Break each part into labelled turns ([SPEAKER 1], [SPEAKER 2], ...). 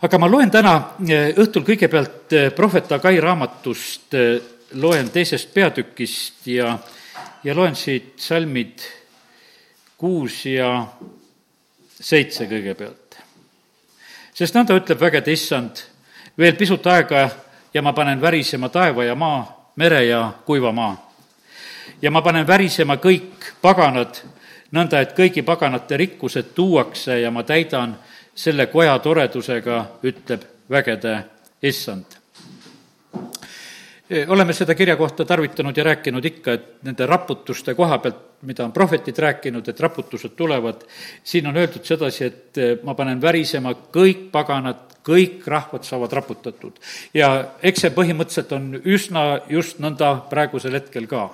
[SPEAKER 1] aga ma loen täna eh, õhtul kõigepealt eh, prohvet Agai raamatust, eh, loen teisest peatükist ja, ja loen siit salmid kuus ja seitse kõigepealt. sest nõnda ütleb vägede issand, veel pisut aega ja ma panen värisema taeva ja maa, mere ja kuiva maa. ja ma panen värisema kõik paganad, nõnda et kõigi paganate rikkused tuuakse ja ma täidan selle koja toredusega, ütleb vägede issand. oleme seda kirja kohta tarvitanud ja rääkinud ikka, et nende raputuste koha pealt, mida on prohvetid rääkinud, et raputused tulevad, siin on öeldud sedasi, et ma panen värisema kõik paganad, kõik rahvad saavad raputatud. ja eks see põhimõtteliselt on üsna just nõnda praegusel hetkel ka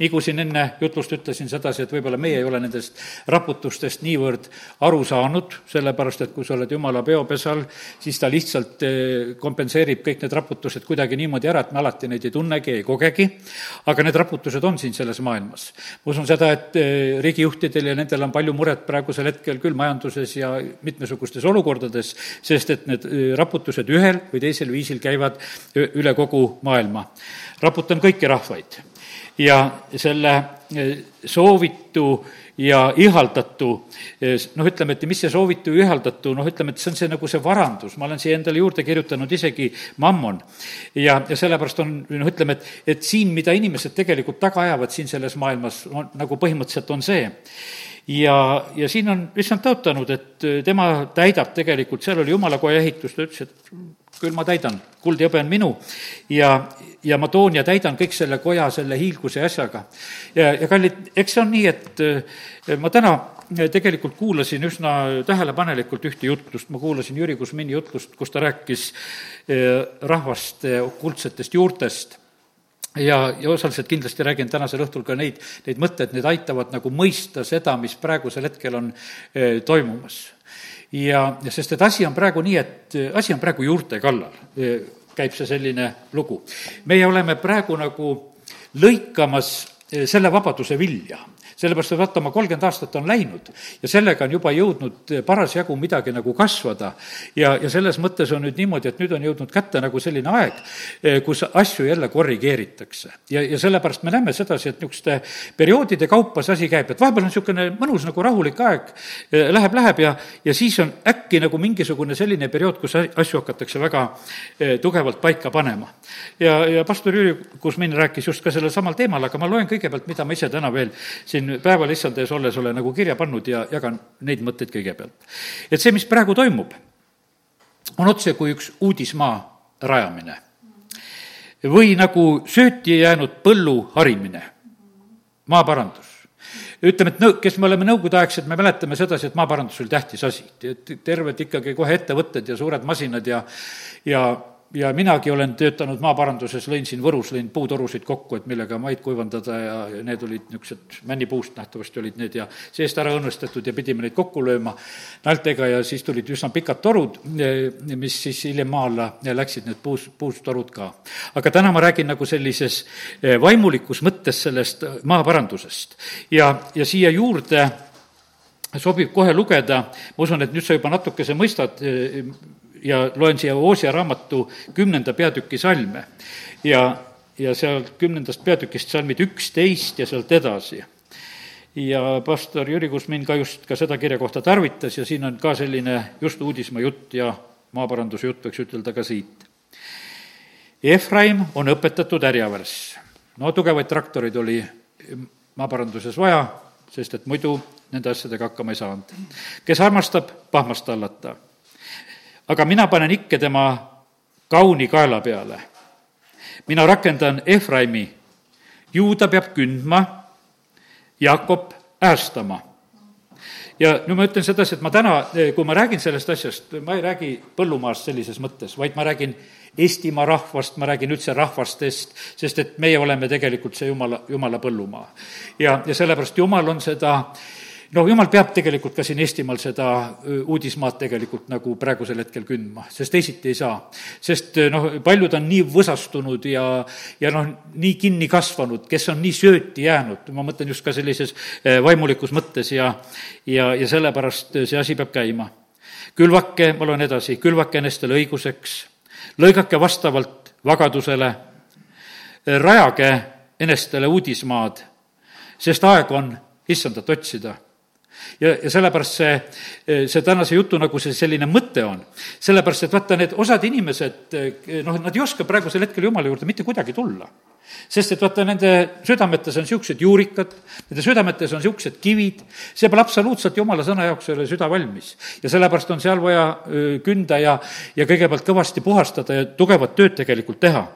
[SPEAKER 1] nagu siin enne jutlust ütlesin sedasi, et võib-olla meie ei ole nendest raputustest niivõrd aru saanud, sellepärast et kui sa oled jumala peopesal, siis ta lihtsalt eh, kompenseerib kõik need raputused kuidagi niimoodi ära, et me alati neid ei tunnegi, ei kogegi, aga need raputused on siin selles maailmas. ma usun seda, et eh, riigijuhtidel ja nendel on palju muret praegusel hetkel küll majanduses ja mitmesugustes olukordades, sest et need raputused ühel või teisel viisil käivad üle kogu maailma. raputan kõiki rahvaid ja selle soovitu ja ihaldatu, noh, ütleme, et mis see soovitu ja ihaldatu, noh, ütleme, et see on see nagu see varandus, ma olen siia endale juurde kirjutanud isegi mammon. ja, ja sellepärast on, noh, ütleme, et, et siin, mida inimesed tegelikult taga ajavad siin selles maailmas, on nagu põhimõtteliselt on see ja, ja siin on issand tõotanud, et tema täidab tegelikult, seal oli jumalakoja ehitus, ta ütles, et küll ma täidan, kuld ja hõbe on minu. Ja, ja ma toon ja täidan kõik selle koja selle hiilguse asjaga. ja, ja kallid, eks see on nii, et eh, ma täna tegelikult kuulasin üsna tähelepanelikult ühte jutlust, ma kuulasin Jüri Kusmini jutlust, kus ta rääkis rahvaste okultsetest juurtest ja, ja osaliselt kindlasti räägin tänasel õhtul ka neid, neid mõtteid, need aitavad nagu mõista seda, mis praegusel hetkel on eh, toimumas ja, ja sest et asi on praegu nii, et asi on praegu juurte kallal, äh, käib see selline lugu. meie oleme praegu nagu lõikamas selle vabaduse vilja sellepärast, et vaata, oma kolmkümmend aastat on läinud ja sellega on juba jõudnud parasjagu midagi nagu kasvada. ja, ja selles mõttes on nüüd niimoodi, et nüüd on jõudnud kätte nagu selline aeg, eh, kus asju jälle korrigeeritakse. ja, ja sellepärast me näeme sedasi, et niisuguste perioodide kaupa see asi käib, et vahepeal on niisugune mõnus nagu rahulik aeg, eh, läheb, läheb ja, ja siis on äkki nagu mingisugune selline periood, kus asju hakatakse väga eh, tugevalt paika panema. ja, ja pastor Jüri Kusmin rääkis just ka sellel samal teemal, aga ma loen kõigepealt, mida ma ise täna veel siin päeval issand ees olles olen nagu kirja pannud ja jagan neid mõtteid kõigepealt. et see, mis praegu toimub, on otse kui üks uudismaa rajamine. või nagu sööti jäänud põllu harimine, maaparandus ütleme, et nõu-, kes me oleme nõukogudeaegsed, me mäletame sedasi, et maaparandus oli tähtis asi. et terved ikkagi kohe ettevõtted ja suured masinad ja, ja ja minagi olen töötanud maaparanduses, lõin siin Võrus, lõin puutorusid kokku, et millega maid kuivandada ja need olid niisugused männipuust nähtavasti olid need ja seest ära õnnestatud ja pidime neid kokku lööma naeltega ja siis tulid üsna pikad torud, mis siis hiljem maa alla läksid, need puus, puustorud ka. aga täna ma räägin nagu sellises eh, vaimulikus mõttes sellest maaparandusest ja, ja siia juurde sobib kohe lugeda, ma usun, et nüüd sa juba natukese mõistad, eh, ja loen siia Oosia raamatu kümnenda peatüki salme ja, ja sealt kümnendast peatükist salmid üksteist ja sealt edasi. ja pastor Jüri Kusmin ka just ka seda kirja kohta tarvitas ja siin on ka selline just uudismaa jutt ja maaparanduse jutt, võiks ütelda ka siit. Efraim on õpetatud härjavärss. no tugevaid traktoreid oli maaparanduses vaja, sest et muidu nende asjadega hakkama ei saanud. kes armastab, pahmast tallata aga mina panen ikke tema kauni kaela peale. mina rakendan Efraimi, juuda peab kündma, Jakob äästama. ja nüüd ma ütlen sedasi, et ma täna, kui ma räägin sellest asjast, ma ei räägi põllumaast sellises mõttes, vaid ma räägin Eestimaa rahvast, ma räägin üldse rahvastest, sest et meie oleme tegelikult see jumala, jumala põllumaa. ja, ja sellepärast Jumal on seda äh, no jumal peab tegelikult ka siin Eestimaal seda uudismaad tegelikult nagu praegusel hetkel kündma, sest teisiti ei saa. sest noh, paljud on nii võsastunud ja, ja noh, nii kinni kasvanud, kes on nii sööti jäänud, ma mõtlen just ka sellises vaimulikus mõttes ja, ja, ja sellepärast see asi peab käima. Külvake, ma loen edasi, külvake enestele õiguseks, lõigake vastavalt vagadusele, rajage enestele uudismaad, sest aeg on issandat otsida ja, ja sellepärast see, see tänase jutu nagu see selline mõte on. sellepärast, et vaata, need osad inimesed, noh, nad ei oska praegusel hetkel Jumala juurde mitte kuidagi tulla. sest et vaata, nende südametes on niisugused juurikad, nende südametes on niisugused kivid, see pole absoluutselt Jumala sõna jaoks ei ole süda valmis. ja sellepärast on seal vaja künda ja, ja kõigepealt kõvasti puhastada ja tugevat tööd tegelikult teha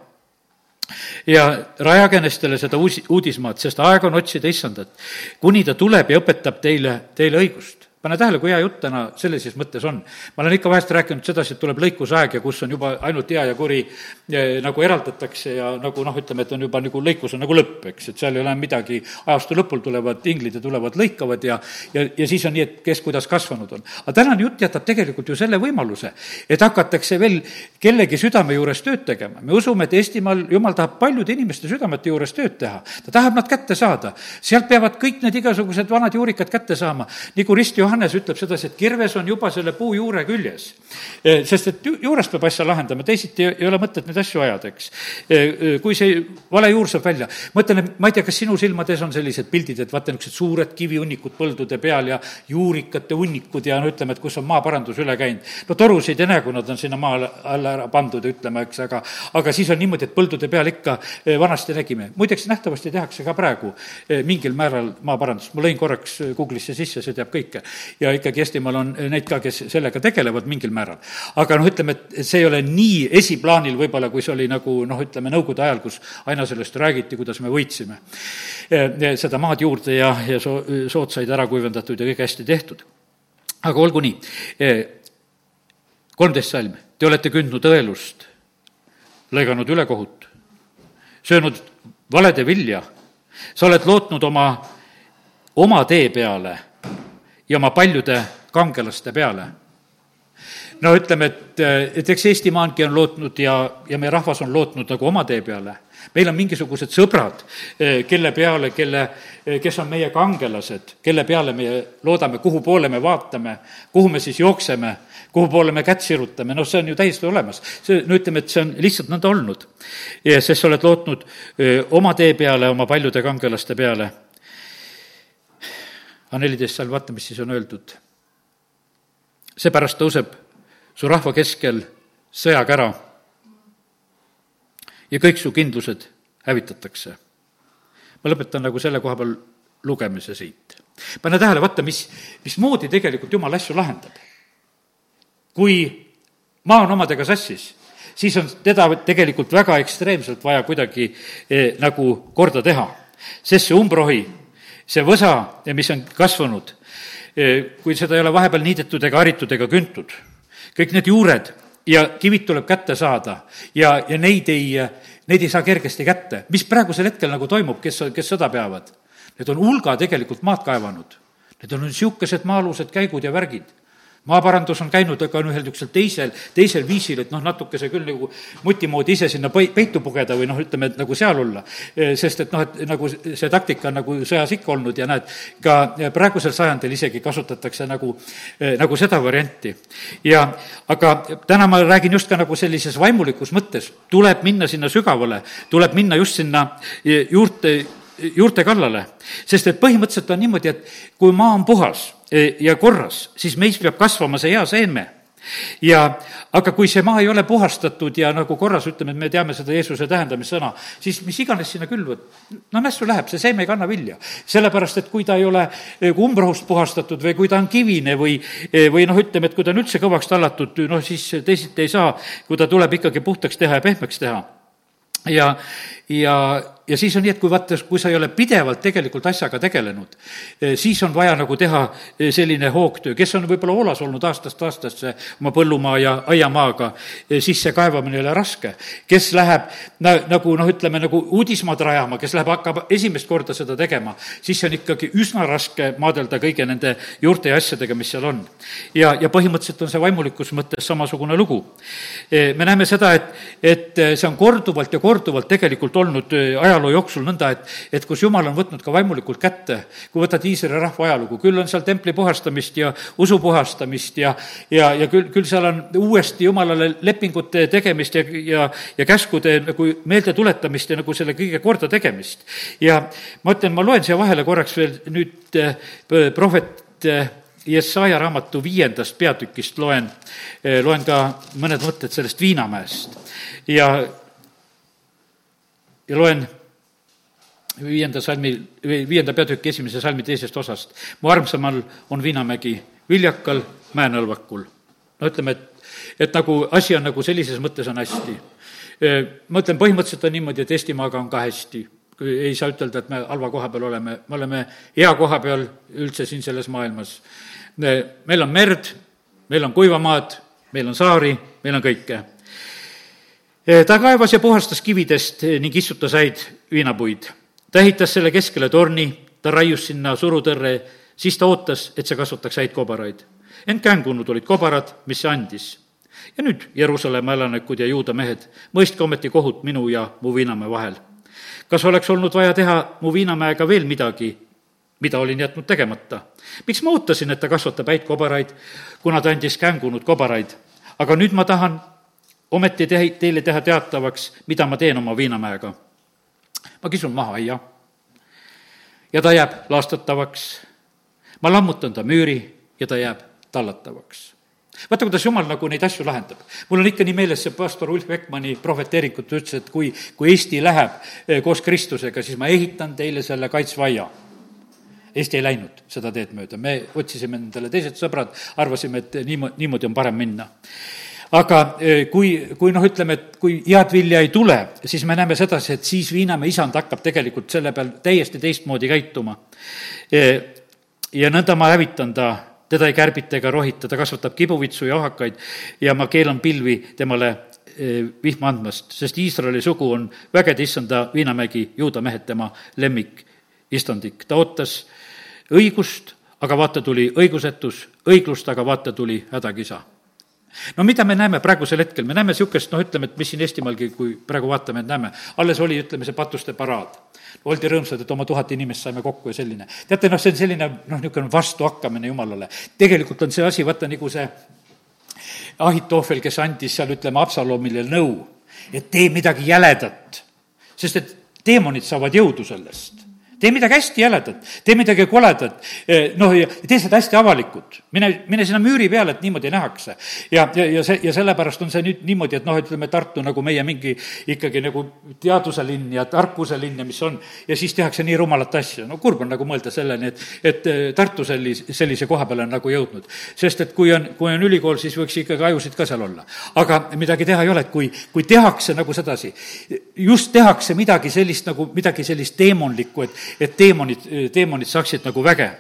[SPEAKER 1] ja rajage nendele seda uusi, uudismaad, sest aeg on otsida issandat, kuni ta tuleb ja õpetab teile, teile õigust pane tähele, kui hea jutt täna sellises mõttes on. ma olen ikka vahest rääkinud sedasi, et tuleb lõikusaeg ja kus on juba ainult hea ja kuri eh, nagu eraldatakse ja nagu noh, ütleme, et on juba nagu lõikus on nagu lõpp, eks, et seal ei ole midagi, ajastu lõpul tulevad inglid ja tulevad lõikavad ja ja, ja siis on nii, et kes kuidas kasvanud on. aga tänane jutt jätab tegelikult ju selle võimaluse, et hakatakse veel kellegi südame juures tööd tegema. me usume, et Eestimaal jumal tahab paljude inimeste südamete juures tööd teha. ta tahab nad kätte saada. sealt peavad kõik need igasugused vanad juurikad kätte saama, nagu Rist Johannes ütleb sedasi, et kirves on juba selle puu juure küljes. Eh, sest et juurest peab asja lahendama, teisiti ei ole mõtet neid asju ajada, eks. Eh, eh, kui see vale juur saab välja, mõtlen, et ma ei tea, kas sinu silmade ees on sellised pildid, et vaata, niisugused suured kivihunnikud põldude peal ja juurikate hunnikud ja no ütleme, et kus on maaparandus üle käinud. no torusid ei näe, kui nad on sinna maa alla ära pandud, ütleme, eks, aga, aga siis on niimoodi, et põldude peal ikka vanasti nägime. muideks nähtavasti tehakse ka praegu mingil määral maaparandust, ma lõin korraks Google'isse sisse, see teab kõike ja ikkagi Eestimaal on neid ka, kes sellega tegelevad mingil määral. aga noh, ütleme, et see ei ole nii esiplaanil võib-olla, kui see oli nagu noh, ütleme Nõukogude ajal, kus aina sellest räägiti, kuidas me võitsime seda maad juurde ja, ja soo-, sood said ära kuivendatud ja kõik hästi tehtud. aga olgu nii, kolmteist salm, te olete kündnud õelust, lõiganud ülekohut, söönud valede vilja, sa oled lootnud oma, oma tee peale ja oma paljude kangelaste peale. no ütleme, et, et eks Eestimaangi on lootnud ja, ja meie rahvas on lootnud nagu oma tee peale. meil on mingisugused sõbrad, kelle peale, kelle, kes on meie kangelased, kelle peale me loodame, kuhu poole me vaatame, kuhu me siis jookseme, kuhu poole me kätt sirutame, noh, see on ju täiesti olemas. see, no ütleme, et see on lihtsalt nõnda olnud. sest sa oled lootnud öö, oma tee peale, oma paljude kangelaste peale aga neliteist salm, vaata, mis siis on öeldud. seepärast tõuseb su rahva keskel sõjakära ja kõik su kindlused hävitatakse. ma lõpetan nagu selle koha peal lugemise siit. pane tähele, vaata, mis, mismoodi tegelikult jumal asju lahendab. kui maa on omadega sassis, siis on teda tegelikult väga ekstreemselt vaja kuidagi eh, nagu korda teha, sest see umbrohi see võsa, mis on kasvanud, eh, kui seda ei ole vahepeal niidetud ega haritud ega küntud, kõik need juured ja kivid tuleb kätte saada ja, ja neid ei, neid ei saa kergesti kätte. mis praegusel hetkel nagu toimub, kes, kes sõda peavad? Need on hulga tegelikult maad kaevanud. Need on niisugused maa-alused käigud ja värgid maaparandus on käinud, aga on ühel niisugusel teisel, teisel viisil, et noh, natukese küll nagu muti moodi ise sinna peitu pugeda või noh, ütleme, et nagu seal olla. sest et noh, et nagu see taktika on nagu sõjas ikka olnud ja näed, ka praegusel sajandil isegi kasutatakse nagu, nagu seda varianti. ja aga täna ma räägin just ka nagu sellises vaimulikus mõttes, tuleb minna sinna sügavale, tuleb minna just sinna juurte, juurte kallale. sest et põhimõtteliselt on niimoodi, et kui maa on puhas Eh, ja korras, siis meis peab kasvama see hea seeme ja aga kui see maa ei ole puhastatud ja nagu korras, ütleme, et me teame seda Jeesuse tähendamissõna, siis mis iganes sinna külvad, no nässu läheb, see seeme ei kanna vilja. sellepärast, et kui ta ei ole eh, umbrohust puhastatud või kui ta on kivine või, eh, või noh, ütleme, et kui ta on üldse kõvaks tallatud, noh siis teisiti ei saa, kui ta tuleb ikkagi puhtaks teha ja pehmeks teha. ja, ja ja siis on nii, et kui vaata, kui sa ei ole pidevalt tegelikult asjaga tegelenud, eh, siis on vaja nagu teha eh, selline hoogtöö, kes on võib-olla hoolas olnud aastast aastasse oma põllumaa ja aiamaaga, eh, siis see kaevamine ei ole raske. kes läheb na, nagu noh, ütleme nagu uudismaad rajama, kes läheb, hakkab esimest korda seda tegema, siis see on ikkagi üsna raske maadelda kõige nende juurte ja asjadega, mis seal on. ja, ja põhimõtteliselt on see vaimulikus mõttes samasugune lugu. me näeme seda, et, et see on korduvalt ja korduvalt tegelikult olnud ajaloo ajaloo jooksul nõnda, et, et kus jumal on võtnud ka vaimulikult kätte, kui võtad Iisraeli rahva ajalugu, küll on seal templi puhastamist ja usu puhastamist ja, ja, ja küll, küll seal on uuesti jumalale lepingute tegemist ja, ja, ja käskude nagu meeldetuletamist ja nagu selle kõige korda tegemist. ja ma ütlen, ma loen siia vahele korraks veel nüüd eh, prohvet eh, Jesaja raamatu viiendast peatükist loen, eh, loen ka mõned mõtted sellest Viinamäest ja, ja loen viienda salmi, viienda peatüki esimese salmi teisest osast. mu armsamal on Viinamägi, viljakal mäenõlvakul. no ütleme, et, et nagu asi on nagu sellises mõttes on hästi. Ma ütlen, põhimõtteliselt on niimoodi, et Eestimaaga on ka hästi ei saa ütelda, et me halva koha peal oleme, me oleme hea koha peal üldse siin selles maailmas meil on merd, meil on kuivamaad, meil on saari, meil on kõike. ta kaevas ja puhastas kividest ning istutas häid viinapuid. Ta ehitas selle keskele torni, ta raius sinna surutõrre, siis ta ootas, et see kasvataks häid kobaraid. ent kängunud olid kobarad, mis see andis. ja nüüd, Jeruusalemma elanikud ja juuda mehed, mõistke ometi kohut minu ja mu viinamäe vahel. kas oleks olnud vaja teha mu viinamäega veel midagi, mida olin jätnud tegemata. miks ma ootasin, et ta kasvatab häid kobaraid, kuna ta andis kängunud kobaraid? aga nüüd ma tahan ometi te-, teile teha teatavaks, mida ma teen oma viinamäega. Ma kisun maha aia ja ta jääb laastatavaks. ma lammutan ta müüri ja ta jääb tallatavaks. Vaata, kuidas jumal nagu neid asju lahendab. mul on ikka nii meeles see pastor Ulf Beckmanni prohveteeringut, ta ütles, et kui, kui Eesti läheb eh, koos Kristusega, siis ma ehitan teile selle kaitsva aia Eesti ei läinud seda teed mööda, me otsisime endale teised sõbrad, arvasime, et niimoodi, niimoodi on parem minna aga eh, kui, kui noh, ütleme, et kui head vilja ei tule, siis me näeme sedasi, et siis Viinamäe isand hakkab tegelikult selle peal täiesti teistmoodi käituma. Eh, ja nõnda ma hävitan ta, teda ei kärbita ega rohita, ta kasvatab kibuvitsu ja ohakaid ja ma keelan pilvi temale eh, vihma andmast, sest Iisraeli sugu on vägede issanda Viinamägi, juuda mehed tema lemmikistandik. ta ootas õigust, aga vaata, tuli õigusetus, õiglust, aga vaata, tuli hädakisa no mida me näeme praegusel hetkel, me näeme niisugust, noh, ütleme, et mis siin Eestimaalgi, kui praegu vaatame, et näeme, alles oli, ütleme, see patuste paraad. oldi rõõmsad, et oma tuhat inimest saime kokku ja selline. teate, noh, see on selline, noh, niisugune vastuhakkamine Jumalale. tegelikult on see asi, vaata, nagu see Ahitohvel, kes andis seal, ütleme, Absalomile nõu, et tee midagi jäledat, sest et teemonid saavad jõudu sellest tee midagi hästi jäledat, tee midagi koledat, eh, noh, ja tee seda hästi avalikult. mine, mine sinna müüri peale, et niimoodi nähakse. ja, ja, ja see, ja sellepärast on see nüüd niimoodi, et noh, ütleme Tartu nagu meie mingi ikkagi nagu teaduse linn ja tarkuse linn ja mis on, ja siis tehakse nii rumalat asja. no kurb on nagu mõelda selleni, et, et eh, Tartu sellis-, sellise koha peale on nagu jõudnud. sest et kui on, kui on ülikool, siis võiks ikkagi ajusid ka seal olla. aga midagi teha ei ole, et kui, kui tehakse nagu sedasi, just tehakse midagi sellist nagu, midagi sellist teemonlikku, et et teemonid, teemonid saaksid nagu väge.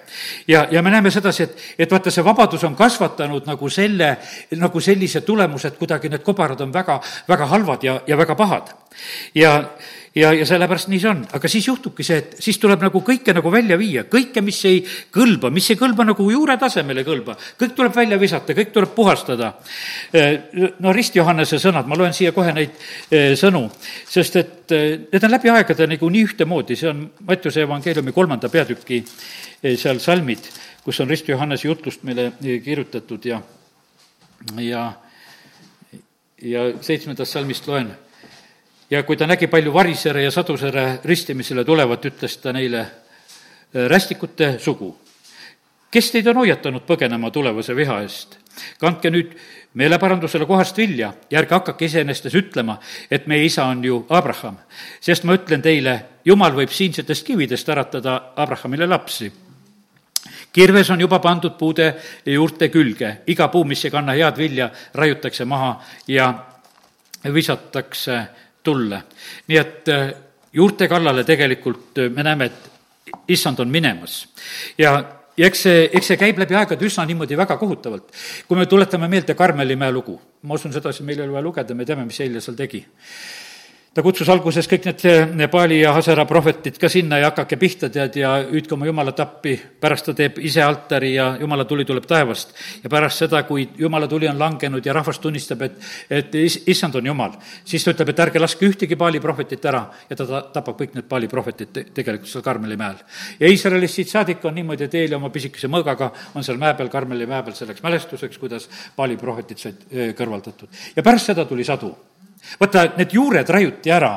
[SPEAKER 1] ja, ja me näeme sedasi, et, et vaata, see vabadus on kasvatanud nagu selle, nagu sellise tulemuse, et kuidagi need kobarad on väga, väga halvad ja, ja väga pahad. ja ja, ja sellepärast nii see on, aga siis juhtubki see, et siis tuleb nagu kõike nagu välja viia, kõike, mis ei kõlba, mis ei kõlba nagu juure tasemel ei kõlba, kõik tuleb välja visata, kõik tuleb puhastada. no Rist Johannese sõnad, ma loen siia kohe neid eh, sõnu, sest et eh, need on läbi aegade nagu nii ühtemoodi, see on Mattiuse evangeeliumi kolmanda peatüki eh, seal salmid, kus on Rist Johannese jutlust meile kirjutatud ja, ja ja seitsmendast salmist loen ja kui ta nägi palju varisere ja sadusere ristimisele tulevat, ütles ta neile, äh, rästikute sugu, kes teid on hoiatanud põgenema tulevase viha eest? kandke nüüd meeleparandusele kohast vilja ja ärge hakake iseenestes ütlema, et meie isa on ju Abraham. sest ma ütlen teile, Jumal võib siinsetest kividest äratada Abrahamile lapsi kirves on juba pandud puude juurte külge, iga puu, mis ei kanna head vilja, raiutakse maha ja visatakse tulla. nii et äh, juurte kallale tegelikult äh, me näeme, et issand on minemas ja ja eks see, eks see käib läbi aegade üsna niimoodi väga kohutavalt. kui me tuletame meelde Karmeli mäe lugu, ma usun sedasi, meil ei ole vaja lugeda, me teame, mis Helja seal tegi. Ta kutsus alguses kõik need Paali ja Hasara prohvetid ka sinna ja hakake pihta, tead, ja hüüdke oma jumalat appi. pärast ta teeb ise altari ja jumala tuli tuleb taevast. ja pärast seda, kui jumala tuli on langenud ja rahvas tunnistab, et, et is-, issand on jumal, siis ta ütleb, et ärge laske ühtegi Paali prohvetit ära ja ta tapab kõik need Paali prohvetid te, tegelikult seal Karmeli mäel. ja Iisraelist siit saadik on niimoodi, et Eeli oma pisikese mõõgaga on seal mäe peal, Karmeli mäe peal selleks mälestuseks, kuidas Paali prohvetid said kõrvaldatud. ja pärast seda tuli sadu vaata, need juured raiuti ära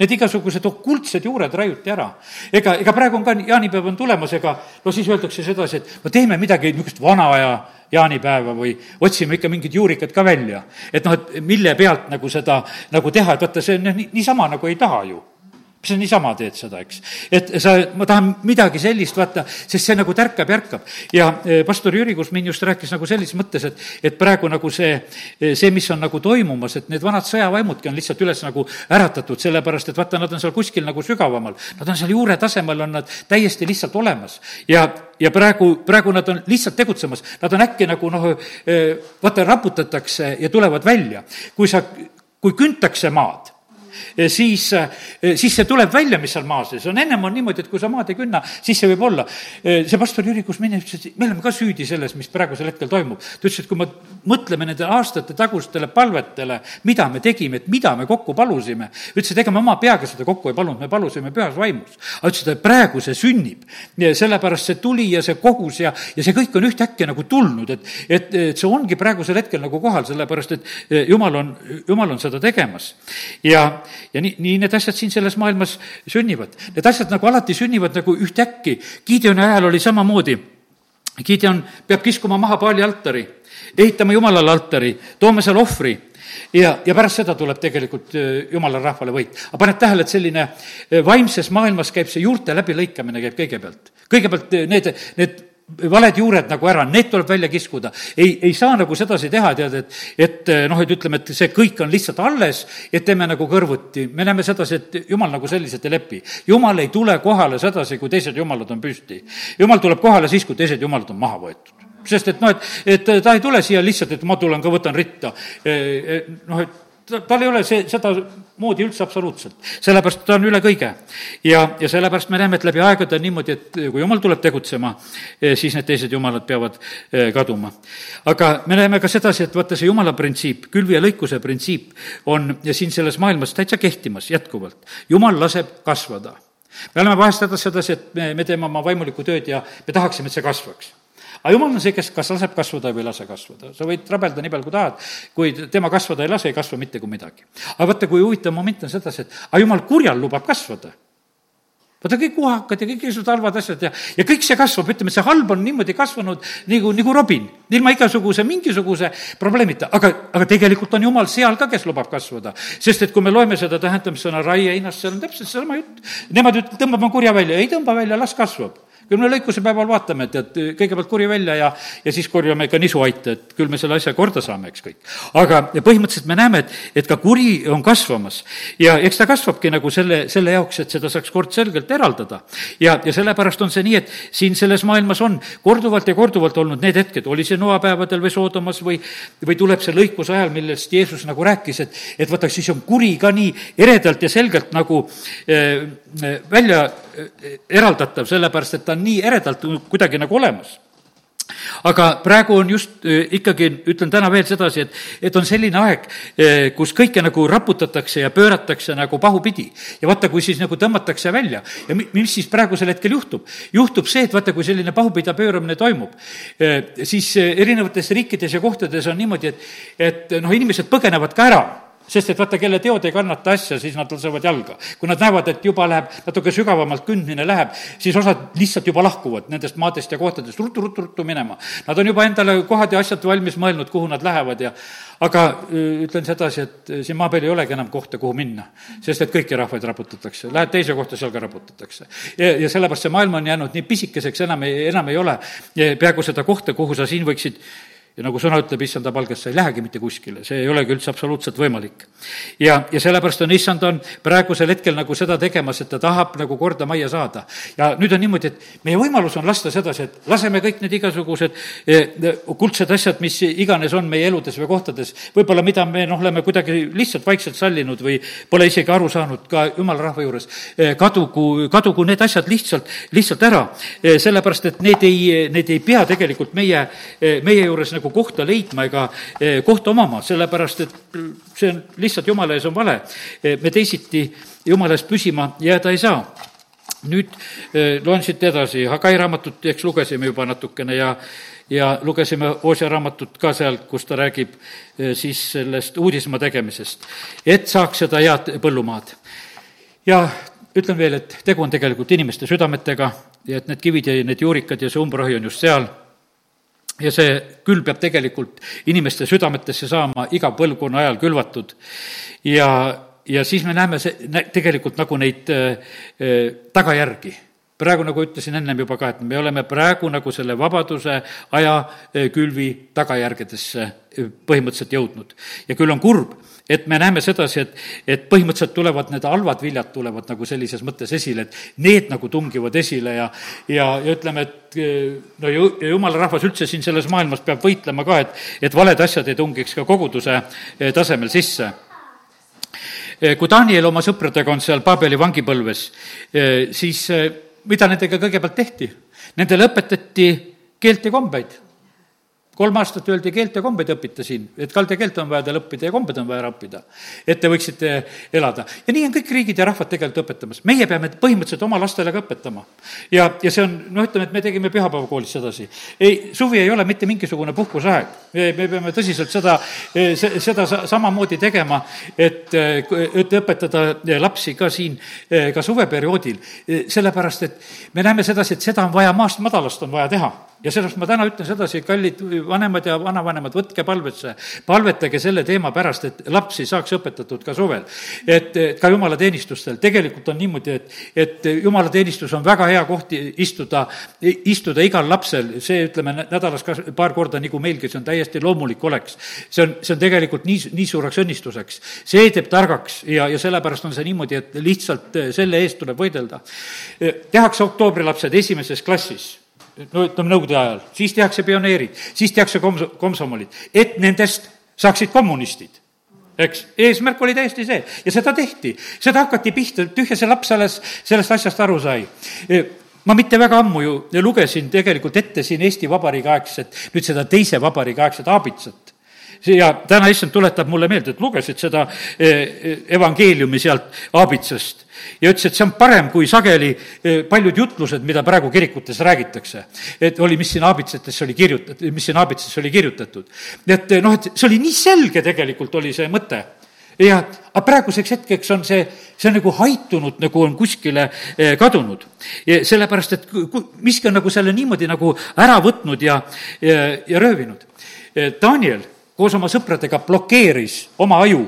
[SPEAKER 1] need igasugused okultsed juured raiuti ära. ega, ega praegu on ka, jaanipäev on tulemas, ega no siis öeldakse sedasi, et no teeme midagi niisugust vana aja jaanipäeva või otsime ikka mingid juurikad ka välja. et noh, et mille pealt nagu seda nagu teha, et vaata, see on noh, niisama nagu ei taha ju mis sa niisama teed seda, eks. et sa, ma tahan midagi sellist, vaata, sest see nagu tärkab ja ärkab. ja e, pastor Jüri Kusmin just rääkis nagu sellises mõttes, et, et praegu nagu see, e, see, mis on nagu toimumas, et need vanad sõjavaimudki on lihtsalt üles nagu äratatud, sellepärast et vaata, nad on seal kuskil nagu sügavamal. Nad on seal juure tasemel, on nad täiesti lihtsalt olemas. ja, ja praegu, praegu nad on lihtsalt tegutsemas, nad on äkki nagu noh, e, vaata, raputatakse ja tulevad välja. kui sa, kui küntakse maad siis, eh, siis see tuleb välja, mis seal maas sees on. ennem on niimoodi, et kui sa maad ei künna, siis see võib olla. Eh, see pastor Jüri Kusmini ütles, et me oleme ka süüdi selles, mis praegusel hetkel toimub. ta ütles, et kui me mõtleme nende aastate tagustele palvetele, mida me tegime, et mida me kokku palusime, ütles, et ega me oma peaga seda kokku ei palunud, me palusime pühas vaimus. aga ütles, et praegu see sünnib. sellepärast see tuli ja see kohus ja, ja see kõik on ühtäkki nagu tulnud, et, et, et see ongi praegusel hetkel nagu kohal, sellepärast et jumal on, jumal on seda tegemas. ja, ja nii, nii need asjad siin selles maailmas sünnivad. Need asjad nagu alati sünnivad nagu ühtäkki. Gideoni ajal oli samamoodi. Gideon peab kiskuma maha paali altari, ehitama jumalale altari, tooma seal ohvri ja, ja pärast seda tuleb tegelikult äh, jumala rahvale võit. aga paned tähele, et selline äh, vaimses maailmas käib see juurte läbilõikamine käib kõigepealt. kõigepealt äh, need, need valed juured nagu ära, need tuleb välja kiskuda. ei, ei saa nagu sedasi teha, tead, et, et eh, noh, et ütleme, et see kõik on lihtsalt alles, et teeme nagu kõrvuti. me näeme sedasi, et jumal nagu selliselt ei lepi. jumal ei tule kohale sedasi, kui teised jumalad on püsti. jumal tuleb kohale siis, kui teised jumalad on maha võetud sest et noh, et, et ta ei tule siia lihtsalt, et ma tulen ka, võtan ritta. Eh, eh, noh, et ta, tal ei ole see, seda moodi üldse absoluutselt. sellepärast ta on üle kõige. ja, ja sellepärast me näeme, et läbi aegade on niimoodi, et kui jumal tuleb tegutsema, eh, siis need teised jumalad peavad eh, kaduma. aga me näeme ka sedasi, et vaata, see jumala printsiip, külvi ja lõikuse printsiip on siin selles maailmas täitsa kehtimas jätkuvalt. jumal laseb kasvada me oleme vahest hädas sedasi, et me, me teeme oma vaimulikku tööd ja me tahaksime, et see kasvaks aga jumal on see, kes kas laseb kasvada või ei lase kasvada. sa võid rabelda nii palju, kui tahad, kuid tema kasvada ei lase, ei kasva mitte kui midagi. aga vaata, kui huvitav moment on sedasi, et aga jumal kurjal lubab kasvada vaata kõik uhakad ja kõik igasugused halvad asjad ja, ja kõik see kasvab, ütleme, see halb on niimoodi kasvanud nagu, nagu robin, ilma igasuguse, mingisuguse probleemita, aga, aga tegelikult on jumal seal ka, kes lubab kasvada. sest et kui me loeme seda tähendamissõna raieinast, seal on täpselt seesama jutt. Nemad ütlevad, tõmbame kurja välja, ei tõmba välja, las kasvab küll me lõikuse päeval vaatame, et, et kõigepealt kuri välja ja, ja siis korjame ka nisuaita, et küll me selle asja korda saame, eks kõik. aga põhimõtteliselt me näeme, et, et ka kuri on kasvamas ja eks ta kasvabki nagu selle, selle jaoks, et seda saaks kord selgelt eraldada. ja, ja sellepärast on see nii, et siin selles maailmas on korduvalt ja korduvalt olnud need hetked, oli see noapäevadel või Soodomas või, või tuleb see lõikuse ajal, millest Jeesus nagu rääkis, et, et vaata, siis on kuri ka nii eredalt ja selgelt nagu äh, välja eraldatav, sellepärast et ta on nii eredalt kuidagi nagu olemas aga praegu on just ikkagi, ütlen täna veel sedasi, et, et on selline aeg, kus kõike nagu raputatakse ja pööratakse nagu pahupidi. ja vaata, kui siis nagu tõmmatakse välja ja mis siis praegusel hetkel juhtub? juhtub see, et vaata, kui selline pahupidi pööramine toimub, siis erinevates riikides ja kohtades on niimoodi, et, et noh, inimesed põgenevad ka ära sest et vaata, kelle teod ei kannata asja, siis nad lasevad jalga. kui nad näevad, et juba läheb natuke sügavamalt kündmine läheb, siis osad lihtsalt juba lahkuvad nendest maadest ja kohtadest ruttu-ruttu-ruttu minema. Nad on juba endale kohad ja asjad valmis mõelnud, kuhu nad lähevad ja aga ütlen sedasi, et siin maa peal ei olegi enam kohta, kuhu minna, sest et kõiki rahvaid raputatakse, lähed teise kohta, seal ka raputatakse. ja, ja sellepärast see maailm on jäänud nii pisikeseks, enam ei, enam ei ole peaaegu seda kohta, kuhu sa siin võiksid ja nagu sõna ütleb, issanda palgast sa ei lähegi mitte kuskile, see ei olegi üldse absoluutselt võimalik. ja, ja sellepärast on issand on praegusel hetkel nagu seda tegemas, et ta tahab nagu korda majja saada. ja nüüd on niimoodi, et meie võimalus on lasta sedasi, et laseme kõik need igasugused eh, kuldsed asjad, mis iganes on meie eludes või kohtades, võib-olla mida me noh, oleme kuidagi lihtsalt vaikselt sallinud või pole isegi aru saanud ka jumala rahva juures, eh, kadugu, kadugu need asjad lihtsalt, lihtsalt ära. Eh, sellepärast, et need ei, need ei pea tegelikult meie, meie juures nagu kohta leidma ega kohta omama, sellepärast et see on lihtsalt jumala ees on vale. me teisiti jumala eest püsima jääda ei saa nüüd loen siit edasi, Hagai raamatut, eks lugesime juba natukene ja ja lugesime Oosja raamatut ka seal, kus ta räägib siis sellest uudismaa tegemisest, et saaks seda head põllumaad. ja ütlen veel, et tegu on tegelikult inimeste südametega ja et need kivid ja need juurikad ja see umbrohi on just seal ja see külv peab tegelikult inimeste südametesse saama iga põlvkonna ajal külvatud. ja, ja siis me näeme see, tegelikult nagu neid äh, äh, tagajärgi praegu, nagu ütlesin ennem juba ka, et me oleme praegu nagu selle vabaduse aja äh, külvi tagajärgedesse põhimõtteliselt jõudnud. ja küll on kurb, et me näeme sedasi, et, et põhimõtteliselt tulevad need halvad viljad tulevad nagu sellises mõttes esile, et need nagu tungivad esile ja, ja, ja ütleme, et no ju, jumala rahvas üldse siin selles maailmas peab võitlema ka, et, et valed asjad ei tungiks ka koguduse eh, tasemel sisse eh, kui Daniel oma sõpradega on seal Paabeli vangipõlves, eh, siis mida nendega kõigepealt tehti? Nendele õpetati keelt ja kombeid kolm aastat öeldi, keelt ja kombeid õpite siin, et kaldakeelt on vaja teil õppida ja kombed on vaja ära õppida. et te võiksite elada. ja nii on kõik riigid ja rahvad tegelikult õpetamas. meie peame põhimõtteliselt oma lastele ka õpetama. ja, ja see on, noh, ütleme, et me tegime pühapäevakoolis sedasi. ei, suvi ei ole mitte mingisugune puhkuseaeg. me, me peame tõsiselt seda, seda samamoodi tegema, et, et õpetada lapsi ka siin, ka suveperioodil. sellepärast, et me näeme sedasi, et seda on vaja maast madalast on vaja teha ja sellepärast ma täna ütlen sedasi, kallid vanemad ja vanavanemad, võtke palvesse, palvetage selle teema pärast, et lapsi saaks õpetatud ka suvel. et, ka jumalateenistustel, tegelikult on niimoodi, et, et jumalateenistus on väga hea koht istuda, istuda igal lapsel, see ütleme nädalas kas paar korda, nagu meilgi, see on täiesti loomulik oleks. see on, see on tegelikult nii, nii suureks õnnistuseks. see teeb targaks ja, ja sellepärast on see niimoodi, et lihtsalt selle eest tuleb võidelda. tehakse oktoobrilapsed esimeses klassis no ütleme nõukogude ajal, siis tehakse pioneerid, siis tehakse koms-, komsomolid, et nendest saaksid kommunistid. Eks, eesmärk oli täiesti see. Ja seda tehti, seda hakati pihta, tühja see laps alles sellest asjast aru sai. E, ma mitte väga ammu ju lugesin tegelikult ette siin Eesti Vabariigi aegset, nüüd seda teise vabariigi aegset aabitsat ja täna issand tuletab mulle meelde, et lugesid seda e, e, evangeeliumi sealt aabitsast ja ütles, et see on parem kui sageli eh, paljud jutlused, mida praegu kirikutes räägitakse. et oli, mis siin aabitsatesse oli kirjutatud, mis siin aabitsatesse oli kirjutatud. et eh, noh, et see oli nii selge tegelikult, oli see mõte ja, aga praeguseks hetkeks on see, see on nagu haitunud, nagu on kuskile eh, kadunud. sellepärast, et miski on nagu selle niimoodi nagu ära võtnud ja, ja, ja röövinud. Daniel koos oma sõpradega blokeeris oma aju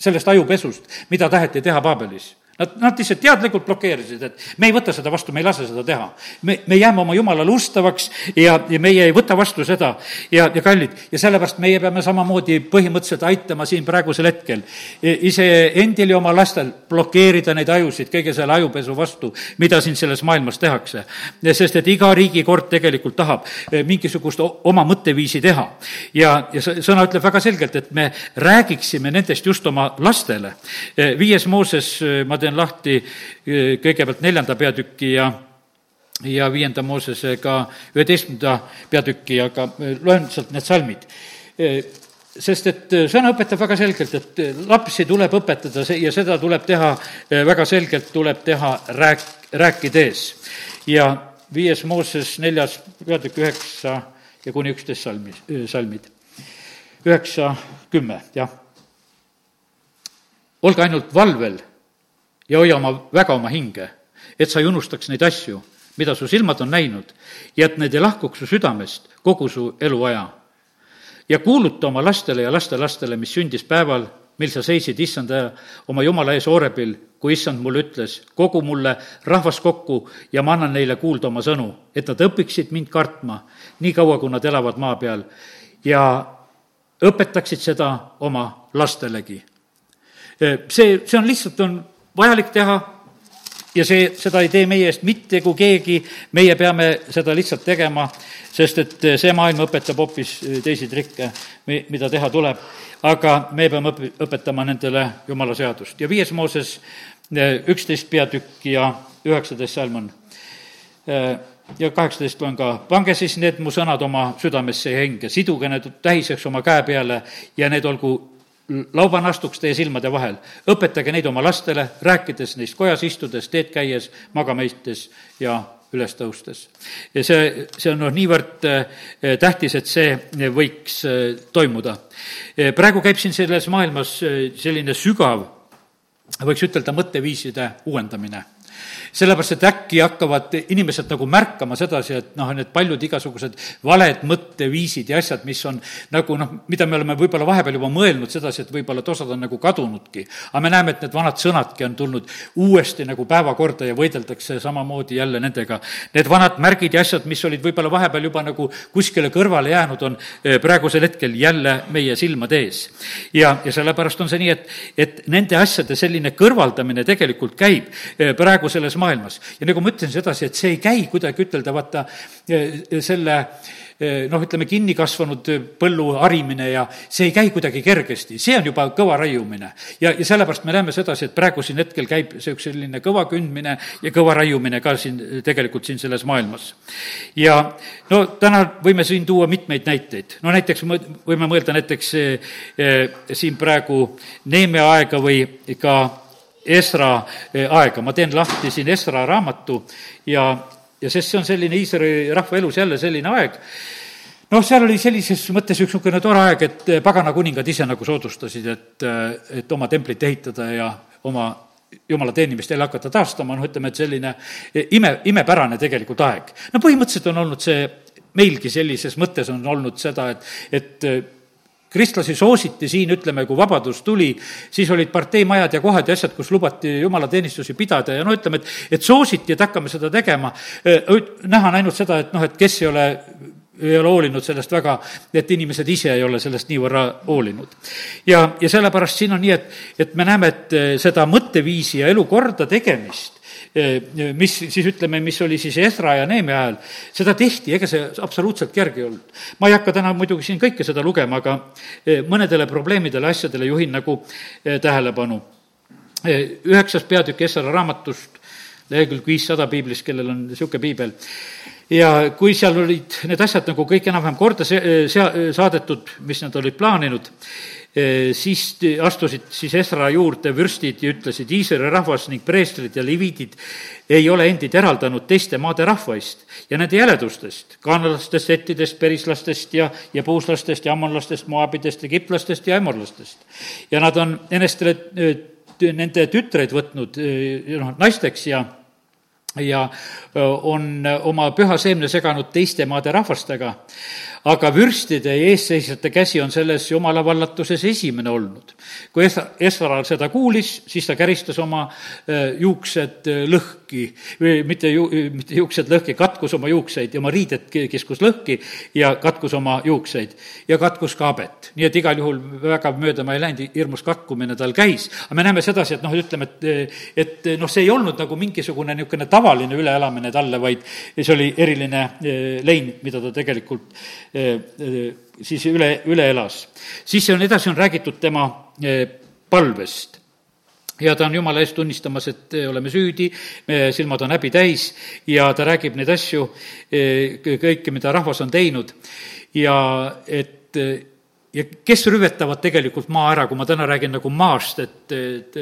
[SPEAKER 1] sellest ajupesust, mida taheti teha Paabelis Nad, nad lihtsalt teadlikult blokeerisid, et me ei võta seda vastu, me ei lase seda teha. me, me jääme oma jumalale ustavaks ja, ja meie ei võta vastu seda ja, ja kallid, ja sellepärast meie peame samamoodi põhimõtteliselt aitama siin praegusel hetkel iseendil ja oma lastel blokeerida neid ajusid kõige selle ajupesu vastu, mida siin selles maailmas tehakse. sest et iga riigikord tegelikult tahab eh, mingisugust oma mõtteviisi teha. ja, ja sõna ütleb väga selgelt, et me räägiksime nendest just oma lastele. Eh, viies Mooses, ma teen teen lahti kõigepealt neljanda peatüki ja ja viienda Moosesega üheteistkümnenda peatüki, aga loen sealt need salmid sest et sõna õpetab väga selgelt, et lapsi tuleb õpetada ja seda tuleb teha, väga selgelt tuleb teha rääk-, rääkides. ja viies Mooses neljas peatükk üheksa ja kuni üksteist salmi, salmid. üheksa, kümme, jah. olge ainult valvel ja hoia oma, väga oma hinge, et sa ei unustaks neid asju, mida su silmad on näinud ja et need ei lahkuks su südamest kogu su eluaja. ja kuuluta oma lastele ja lastelastele, mis sündis päeval, mil sa seisid issanda oma jumala ees Oorebil, kui issand mulle ütles, kogu mulle rahvas kokku ja ma annan neile kuulda oma sõnu, et nad õpiksid mind kartma, nii kaua, kui nad elavad maa peal ja õpetaksid seda oma lastelegi. see, see on lihtsalt, on vajalik teha ja see, seda ei tee meie eest mitte kui keegi, meie peame seda lihtsalt tegema, sest et see maailm õpetab hoopis teisi trikke, mida teha tuleb. aga me peame õpi-, õpetama nendele jumala seadust. Ja viies Mooses üksteist peatükk ja üheksateist salm on ja kaheksateist loen ka, pange siis need mu sõnad oma südamesse ja hinge, siduge need tähiseks oma käe peale ja need olgu laubanastuks teie silmade vahel. õpetage neid oma lastele, rääkides neist kojas istudes, teed käies, magama istes ja üles tõustes. ja see, see on noh, niivõrd eh, tähtis, et see võiks eh, toimuda. Eh, praegu käib siin selles maailmas selline sügav, võiks ütelda, mõtteviiside uuendamine sellepärast, et äkki hakkavad inimesed nagu märkama sedasi, et noh, need paljud igasugused valed mõtteviisid ja asjad, mis on nagu noh, mida me oleme võib-olla vahepeal juba mõelnud sedasi, et võib-olla et osad on nagu kadunudki. aga me näeme, et need vanad sõnadki on tulnud uuesti nagu päevakorda ja võideldakse samamoodi jälle nendega. Need vanad märgid ja asjad, mis olid võib-olla vahepeal juba nagu kuskile kõrvale jäänud, on eh, praegusel hetkel jälle meie silmade ees. ja, ja sellepärast on see nii, et, et nende asjade selline kõrvaldamine tegelikult käib eh, praegu selles maailmas. ja nagu ma ütlesin sedasi, et see ei käi kuidagi ütelda, vaata, eh, selle eh, noh, ütleme kinni kasvanud põllu harimine ja see ei käi kuidagi kergesti, see on juba kõva raiumine. ja, ja sellepärast me näeme sedasi, et praegu siin hetkel käib üks selline kõva kündmine ja kõva raiumine ka siin tegelikult siin selles maailmas. ja no täna võime siin tuua mitmeid näiteid, no näiteks võime mõelda näiteks eh, siin praegu Neemia aega või ka Esra eh, aega, ma teen lahti siin Esra raamatu ja, ja sest see on selline Iisraeli rahva elus jälle selline aeg, noh, seal oli sellises mõttes üks niisugune tore aeg, et eh, pagana kuningad ise nagu soodustasid, et, eh, et oma templit ehitada ja oma jumala teenimist jälle hakata taastama, noh, ütleme, et selline ime, imepärane tegelikult aeg. no põhimõtteliselt on olnud see, meilgi sellises mõttes on olnud seda, et, et kristlasi soositi siin, ütleme, kui vabadus tuli, siis olid parteimajad ja kohad ja asjad, kus lubati jumalateenistusi pidada ja no ütleme, et, et soositi, et hakkame seda tegema. näha on ainult seda, et noh, et kes ei ole ei ole hoolinud sellest väga, et inimesed ise ei ole sellest niivõrra hoolinud. ja, ja sellepärast siin on nii, et, et me näeme, et seda mõtteviisi ja elukorda tegemist mis siis ütleme, mis oli siis Esra ja Neeme ajal, seda tehti, ega see absoluutselt kerge ei olnud. ma ei hakka täna muidugi siin kõike seda lugema, aga eh, mõnedele probleemidele, asjadele juhin nagu eh, tähelepanu. üheksas peatükk Esra raamatust, lehekülg viissada piiblis, kellel on niisugune piibel, ja kui seal olid need asjad nagu kõik enam-vähem korda se-, sea-, saadetud, mis nad olid plaaninud, siis astusid siis Esra juurde vürstid ja ütlesid, Iisraeli rahvas ning preestrid ja leviidid ei ole endid eraldanud teiste maade rahvaist ja nende jäledustest, kaanlastest, ettidest, perislastest ja, ja puuslastest ja ammonlastest, moabidest, egiptlastest ja ämorlastest. ja nad on enestele nende tütreid võtnud noh, naisteks ja ja on oma püha seemne seganud teiste maade rahvastega aga vürstide ja eesseisjate käsi on selles jumala vallatuses esimene olnud. kui Esra, Esra seda kuulis, siis ta käristas oma äh, juuksed äh, lõhki, mitte ju-, mitte juuksed lõhki, katkus oma juukseid ja oma riided kiskus lõhki ja katkus oma juukseid ja katkus ka habet. nii et igal juhul väga mööda ma ei läinud, hirmus katkumine tal käis. aga me näeme sedasi, et noh, ütleme, et, et noh, see ei olnud nagu mingisugune niisugune tavaline üleelamine talle, vaid see oli eriline äh, lein, mida ta tegelikult siis üle, üle elas. siis on, edasi on räägitud tema eh, palvest ja ta on jumala eest tunnistamas, et oleme süüdi, meie silmad on häbi täis ja ta räägib neid asju, kõike, mida rahvas on teinud ja et ja kes rüvetavad tegelikult maa ära, kui ma täna räägin nagu maast, et, et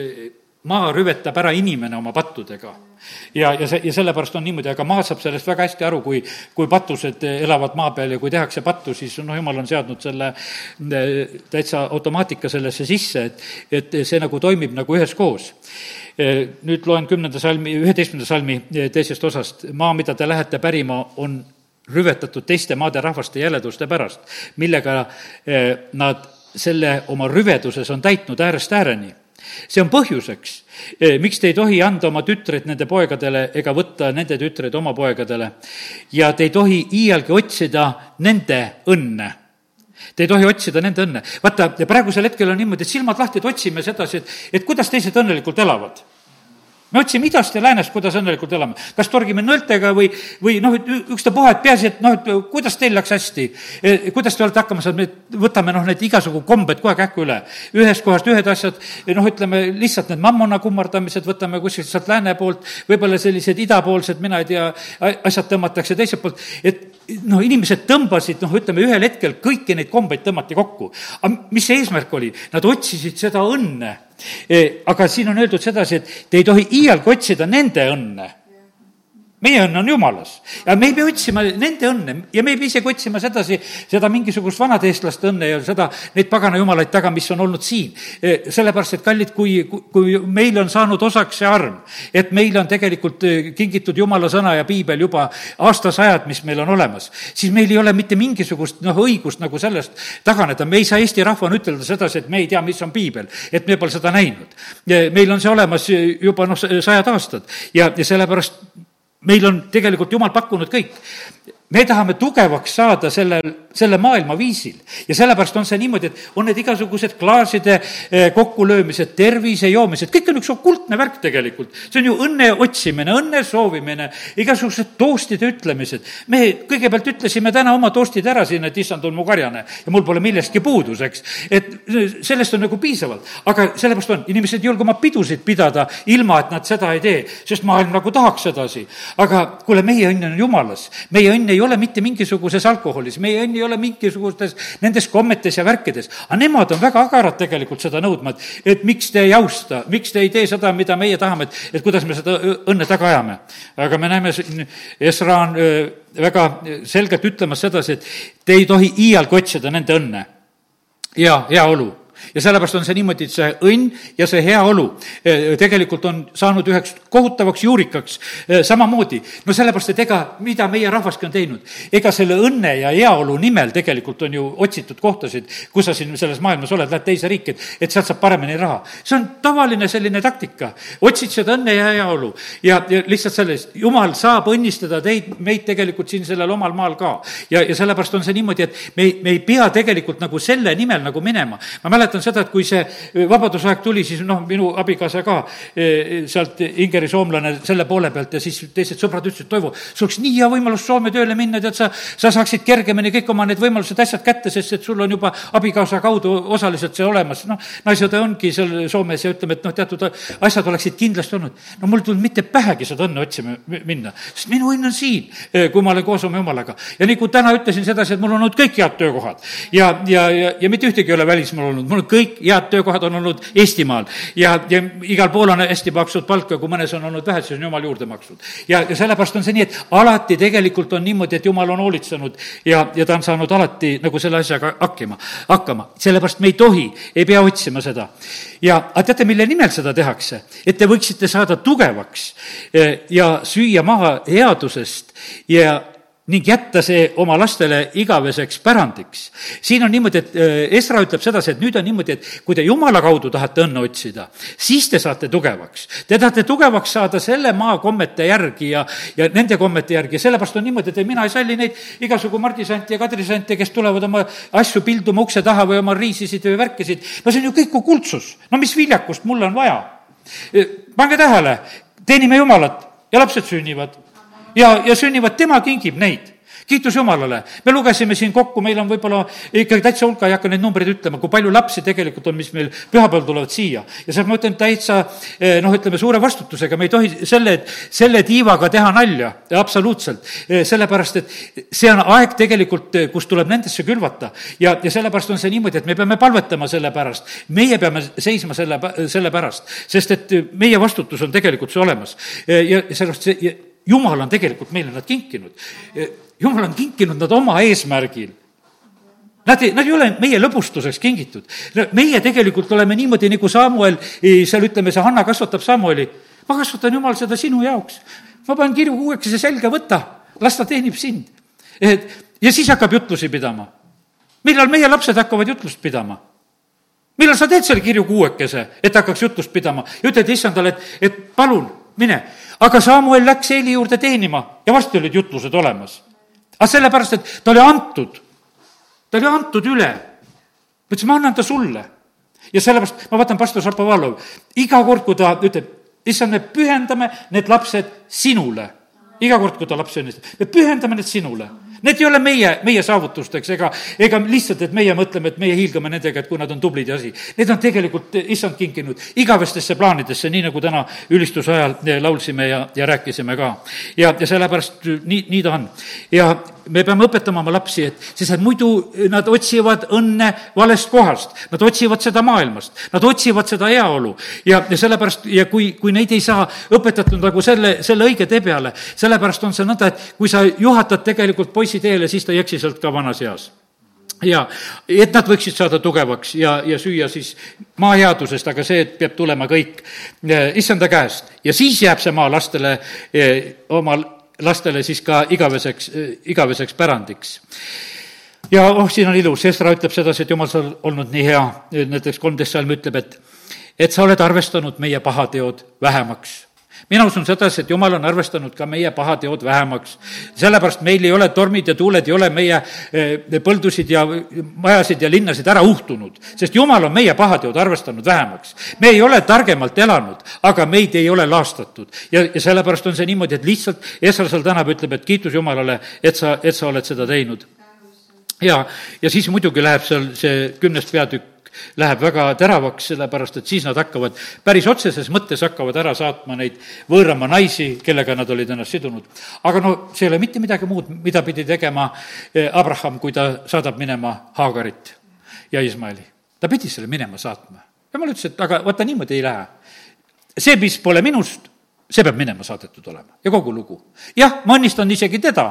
[SPEAKER 1] maa rüvetab ära inimene oma pattudega. ja, ja see, ja sellepärast on niimoodi, aga maa saab sellest väga hästi aru, kui, kui patused elavad maa peal ja kui tehakse pattu, siis noh, jumal on seadnud selle eh, täitsa automaatika sellesse sisse, et, et see nagu toimib nagu üheskoos. Eh, nüüd loen kümnenda salmi, üheteistkümnenda salmi eh, teisest osast, maa, mida te lähete pärima, on rüvetatud teiste maade rahvaste jäleduste pärast, millega nad selle oma rüveduses on täitnud äärest ääreni see on põhjuseks, eh, miks te ei tohi anda oma tütreid nende poegadele ega võtta nende tütreid oma poegadele. ja te ei tohi iialgi otsida nende õnne Te ei tohi otsida nende õnne. vaata, praegusel hetkel on niimoodi, et silmad lahti, et otsime sedasi, et, et kuidas teised õnnelikult elavad me otsime idast ja läänest, kuidas õnnelikult elame. kas torgime nõeltega või, või noh, et ükstapuha, et peaasi, et noh, et kuidas teil läks hästi, e, kuidas te olete hakkama saanud, me võtame noh, need igasugu kombed kohe kähku üle. ühest kohast ühed asjad, noh, ütleme lihtsalt need mammona kummardamised võtame kuskilt sealt lääne poolt, võib-olla sellised idapoolsed, mina ei tea, asjad tõmmatakse teiselt poolt, et noh, inimesed tõmbasid, noh, ütleme ühel hetkel kõiki neid kombeid tõmmati kokku. aga mis see eesmärk oli? Nad otsisid seda õnne. Aga siin on öeldud sedasi, et te ei tohi iialgi otsida nende õnne meie õnn on jumalas ja me ei pea otsima nende õnne ja me ei pea isegi otsima sedasi, seda mingisugust vanade eestlaste õnne ja seda, neid pagana jumalaid taga, mis on olnud siin. E, sellepärast, et kallid, kui, kui meil on saanud osaks see arm, et meile on tegelikult e, kingitud jumala sõna ja piibel juba aastasajad, mis meil on olemas, siis meil ei ole mitte mingisugust noh, õigust nagu sellest taganeda, me ei saa Eesti rahvana ütelda sedasi, et me ei tea, mis on piibel, et me pole seda näinud. meil on see olemas juba noh, sajad aastad ja, ja sellepärast meil on tegelikult Jumal pakkunud kõik. Me tahame tugevaks saada sellel selle maailma viisil. ja sellepärast on see niimoodi, et on need igasugused klaaside eh, kokkulöömised, tervise joomised, kõik on üks okultne värk tegelikult. see on ju õnne otsimine, õnne soovimine, igasugused toostide ütlemised. me kõigepealt ütlesime täna oma toostid ära siin, et issand on mu karjane ja mul pole millestki puudus, eks. et sellest on nagu piisavalt, aga sellepärast on, inimesed ei julge oma pidusid pidada, ilma et nad seda ei tee, sest maailm nagu tahaks sedasi. aga kuule, meie õnn on jumalas, meie õnn ei ole mitte mingisuguses alkoholis, meie õnn ei ole mingisugustes nendes kommetes ja värkides. aga nemad on väga agarad tegelikult seda nõudma, et, et miks te ei austa, miks te ei tee seda, mida meie tahame, et, et kuidas me seda õnne taga ajame. aga me näeme Esra on väga selgelt ütlemas sedasi, et te ei tohi iialgi otsida nende õnne ja heaolu ja sellepärast on see niimoodi, et see õnn ja see heaolu eh, tegelikult on saanud üheks kohutavaks juurikaks eh, samamoodi. no sellepärast, et ega, mida meie rahvaski on teinud, ega selle õnne ja heaolu nimel tegelikult on ju otsitud kohtasid, kus sa siin selles maailmas oled, lähed teise riiki, et, et sealt saab paremini raha. see on tavaline selline taktika, otsid seda õnne ja heaolu ja, ja lihtsalt sellest, jumal saab õnnistada teid, meid tegelikult siin sellel omal maal ka. ja, ja sellepärast on see niimoodi, et me ei, me ei pea tegelikult nagu selle nimel nagu minema. ma mäletan seda, et kui see eh, vabadusaeg tuli, siis noh, minu abikaasa ka eh, sealt Ingeri soomlane selle poole pealt ja siis teised sõbrad ütlesid, Toivo, sul oleks nii hea võimalus Soome tööle minna, tead sa, sa saaksid kergemini kõik oma need võimalused, asjad kätte, sest et sul on juba abikaasa kaudu osaliselt see olemas. noh, naisõde ongi seal Soomes ja ütleme, et noh, teatud asjad oleksid kindlasti olnud. no mul ei tulnud mitte pähegi seda õnne otsima minna, sest minu õnn on siin, eh, kui ma olen koos oma jumalaga. ja nii kui täna ütlesin sedasi, et mul on olnud kõik head töökohad ja, ja, ja, ja mitte ühtegi ei ole välismaal olnud, mul on kõik head töökohad on olnud Eestimaal ja, ja igal pool on hästi makstud palka, kui mõnes on olnud vähe, siis on jumal juurde maksnud. ja, ja sellepärast on see nii, et alati tegelikult on niimoodi, et jumal on hoolitsenud ja, ja ta on saanud alati nagu selle asjaga hakkima, hakkama. sellepärast me ei tohi, ei pea otsima seda. ja, aga teate, mille nimel seda tehakse? et te võiksite saada tugevaks eh, ja süüa maha headusest ja ning jätta see oma lastele igaveseks pärandiks. siin on niimoodi, et äh, Esra ütleb sedasi, et nüüd on niimoodi, et kui te Jumala kaudu tahate õnne otsida, siis te saate tugevaks. Te tahate tugevaks saada selle maa kommete järgi ja, ja nende kommete järgi ja sellepärast on niimoodi, et mina ei salli neid igasugu mardisante ja kadrisante, kes tulevad oma asju pilduma ukse taha või oma riisisid või värkisid. no see on ju kõik okultsus. no mis viljakust mulle on vaja? pange tähele, teenime Jumalat ja lapsed sünnivad ja, ja sünnivad, tema kingib neid kiitus Jumalale. me lugesime siin kokku, meil on võib-olla ikkagi täitsa hulka, ei hakka neid numbreid ütlema, kui palju lapsi tegelikult on, mis meil pühapäeval tulevad siia. ja sealt ma ütlen täitsa eh, noh, ütleme suure vastutusega, me ei tohi selle, selle tiivaga teha nalja, absoluutselt. Eh, sellepärast, et see on aeg tegelikult, eh, kus tuleb nendesse külvata. ja, ja sellepärast on see niimoodi, et me peame palvetama selle pärast. meie peame seisma selle, selle pärast, sest et meie vastutus on tegelikult see olemas. ja sellepärast see jumal on tegelikult meile nad kinkinud. jumal on kinkinud nad oma eesmärgil. Nad ei, nad ei ole meie lõbustuseks kingitud. meie tegelikult oleme niimoodi, nagu Samuel, seal ütleme, see Hanna kasvatab Samueli. ma kasvatan, Jumal, seda sinu jaoks. ma panen kirju kuuekese selga, võta, las ta teenib sind. et ja siis hakkab jutlusi pidama. millal meie lapsed hakkavad jutlust pidama? millal sa teed selle kirju kuuekese, et hakkaks jutlust pidama ja ütled issandale, et, et palun, mine aga Samuel läks Eeli juurde teenima ja varsti olid jutlused olemas. aga sellepärast, et ta oli antud ta oli antud üle. ma ütlesin, ma annan ta sulle. ja sellepärast ma vaatan pastor Šapovalov, iga kord, kui ta ütleb, issand, me pühendame need lapsed sinule. iga kord, kui ta lapsi õnnistab, me pühendame need sinule Need ei ole meie, meie saavutusteks ega, ega lihtsalt, et meie mõtleme, et meie hiilgame nendega, et kui nad on tublid ja asi. Need on tegelikult issand kinkinud igavestesse plaanidesse, nii nagu täna ülistuse ajal laulsime ja, ja rääkisime ka. ja, ja sellepärast nii, nii ta on. ja me peame õpetama oma lapsi, et sest et muidu nad otsivad õnne valest kohast. Nad otsivad seda maailmast, nad otsivad seda heaolu. Ja, ja sellepärast ja kui, kui neid ei saa õpetatud nagu selle, selle õige tee peale, sellepärast on see nõnda, et kui sa juhatad tegelikult poisi teele, siis ta ei eksi sealt ka vanas eas. Ja et nad võiksid saada tugevaks ja, ja süüa siis maa headusest, aga see peab tulema kõik eh, issanda käest. Ja siis jääb see maa lastele eh, oma lastele siis ka igaveseks, igaveseks pärandiks. Ja oh, siin on ilus, Esra ütleb sedasi, et jumal, sa oled olnud nii hea, näiteks kolmteist salm ütleb, et et sa oled arvestanud meie pahateod vähemaks mina usun sedasi, et jumal on arvestanud ka meie pahateod vähemaks. sellepärast meil ei ole tormid ja tuuled, ei ole meie eh, põldusid ja majasid ja linnasid ära uhtunud, sest jumal on meie pahateod arvestanud vähemaks. me ei ole targemalt elanud, aga meid ei ole laastatud. ja, ja sellepärast on see niimoodi, et lihtsalt Esra seal tänab, ütleb, et kiitus Jumalale, et sa, et sa oled seda teinud ja, ja siis muidugi läheb seal see kümnes peatükk läheb väga teravaks, sellepärast et siis nad hakkavad, päris otseses mõttes hakkavad ära saatma neid võõramaa naisi, kellega nad olid ennast sidunud. aga no see ei ole mitte midagi muud, mida pidi tegema eh, Abraham, kui ta saadab minema Haagarit ja Ismaeli. ta pidi selle minema saatma. jumal ütles, et aga vaata, niimoodi ei lähe. see, mis pole minust, see peab minema saadetud olema ja kogu lugu. jah, ma õnnistan isegi teda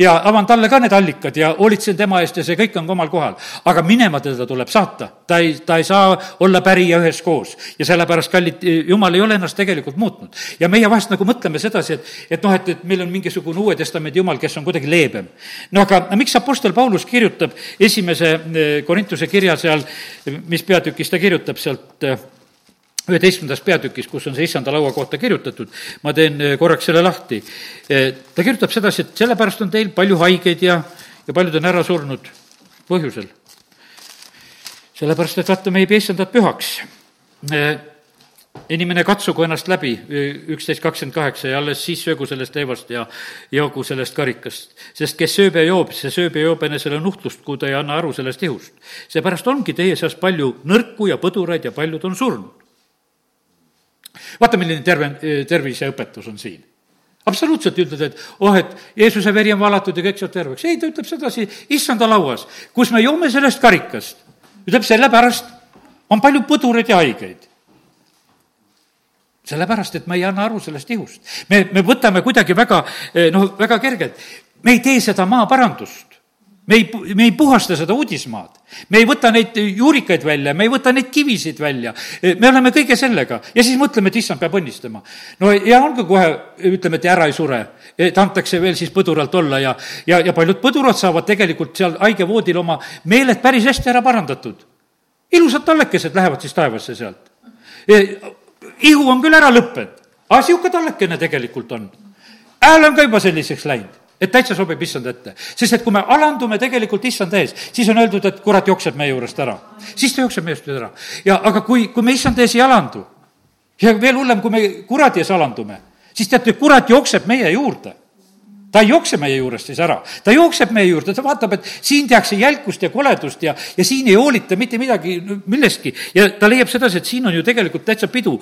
[SPEAKER 1] ja avan talle ka need allikad ja hoolitsen tema eest ja see kõik on omal kohal. aga minema teda tuleb saata, ta ei, ta ei saa olla pärija üheskoos ja sellepärast, kallid, jumal ei ole ennast tegelikult muutnud. ja meie vahest nagu mõtleme sedasi, et, et noh, et, et meil on mingisugune Uue Testamendi jumal, kes on kuidagi leebem. no aga miks Apostel Paulus kirjutab esimese eh, Korintuse kirja seal, mis peatükis ta kirjutab sealt eh, üheteistkümnendas peatükis, kus on see issanda laua kohta kirjutatud, ma teen eh, korraks selle lahti. Eh, ta kirjutab sedasi, et sellepärast on teil palju haigeid ja, ja paljud on ära surnud põhjusel. sellepärast, et vaata, me ei pea issandat pühaks. Eh, inimene katsugu ennast läbi, üksteist kakskümmend kaheksa, ja alles siis söögu sellest leivast ja joogu sellest karikast. sest kes sööb ja joob, see sööb ja joob enesele nuhtlust, kui ta ei anna aru sellest ihust. seepärast ongi teie seas palju nõrku ja põduraid ja paljud on surnud vaata, milline terve, terviseõpetus on siin. absoluutselt ütled, et oh, et Jeesuse veri on valatud ja kõik saab terveks. ei, ta ütleb sedasi issanda lauas, kus me joome sellest karikast. ütleb, sellepärast on palju põdureid ja haigeid sellepärast, et me ei anna aru sellest ihust. me, me võtame kuidagi väga, noh, väga kergelt. me ei tee seda maaparandust me ei, me ei puhasta seda uudismaad. me ei võta neid juurikaid välja, me ei võta neid kivisid välja. me oleme kõige sellega ja siis mõtleme, et issand peab õnnistama. no ja ongi kohe, ütleme, et ära ei sure. et antakse veel siis põduralt olla ja, ja, ja paljud põdurad saavad tegelikult seal haigevoodil oma meeled päris hästi ära parandatud. ilusad tallekesed lähevad siis taevasse sealt. ihu on küll ära lõppenud, aga niisugune tallekene tegelikult on. hääl on ka juba selliseks läinud et täitsa sobib issand ette. sest et kui me alandume tegelikult issanda ees, siis on öeldud, et kurat jookseb meie juurest ära. siis ta jookseb meie juurest ära. ja aga kui, kui me issanda ees ei alandu ja veel hullem, kui me kuradi ees alandume, siis teate, kurat jookseb meie juurde ta ei jookse meie juurest siis ära, ta jookseb meie juurde, ta vaatab, et siin tehakse jälkust ja koledust ja, ja siin ei hoolita mitte midagi, millestki. ja ta leiab sedasi, et siin on ju tegelikult täitsa pidu,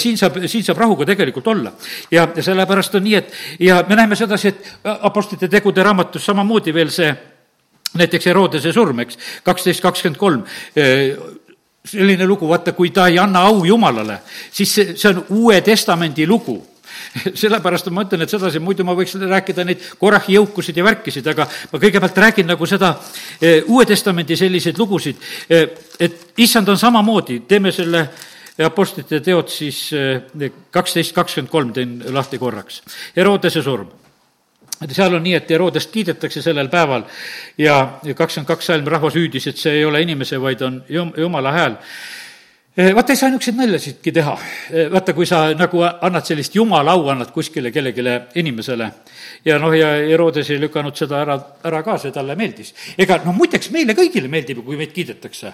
[SPEAKER 1] siin saab, siin saab rahuga tegelikult olla. ja, ja sellepärast on nii, et ja me näeme sedasi, et Apostlite tegude raamatus samamoodi veel see näiteks Herodese surm, eks, kaksteist kakskümmend kolm. Selline lugu, vaata, kui ta ei anna au Jumalale, siis see, see on Uue Testamendi lugu sellepärast ma ütlen, et sedasi, muidu ma võiks rääkida neid Korahi jõukusid ja värkisid, aga ma kõigepealt räägin nagu seda eh, Uue Testamendi selliseid lugusid, eh, et issand on samamoodi, teeme selle Apostlite teod siis eh, kaksteist kakskümmend kolm teen lahti korraks. Herodese surm. Seal on nii, et Herodest kiidetakse sellel päeval ja kakskümmend kaks salm rahvas hüüdis, et see ei ole inimese, vaid on jum-, jumala hääl vaata, ei saa niisuguseid naljasidki teha. vaata, kui sa nagu annad sellist jumala au, annad kuskile kellelegi inimesele ja noh, ja Herodes ei lükanud seda ära, ära ka, see talle meeldis. ega noh, muideks meile kõigile meeldib kui meid kiidetakse.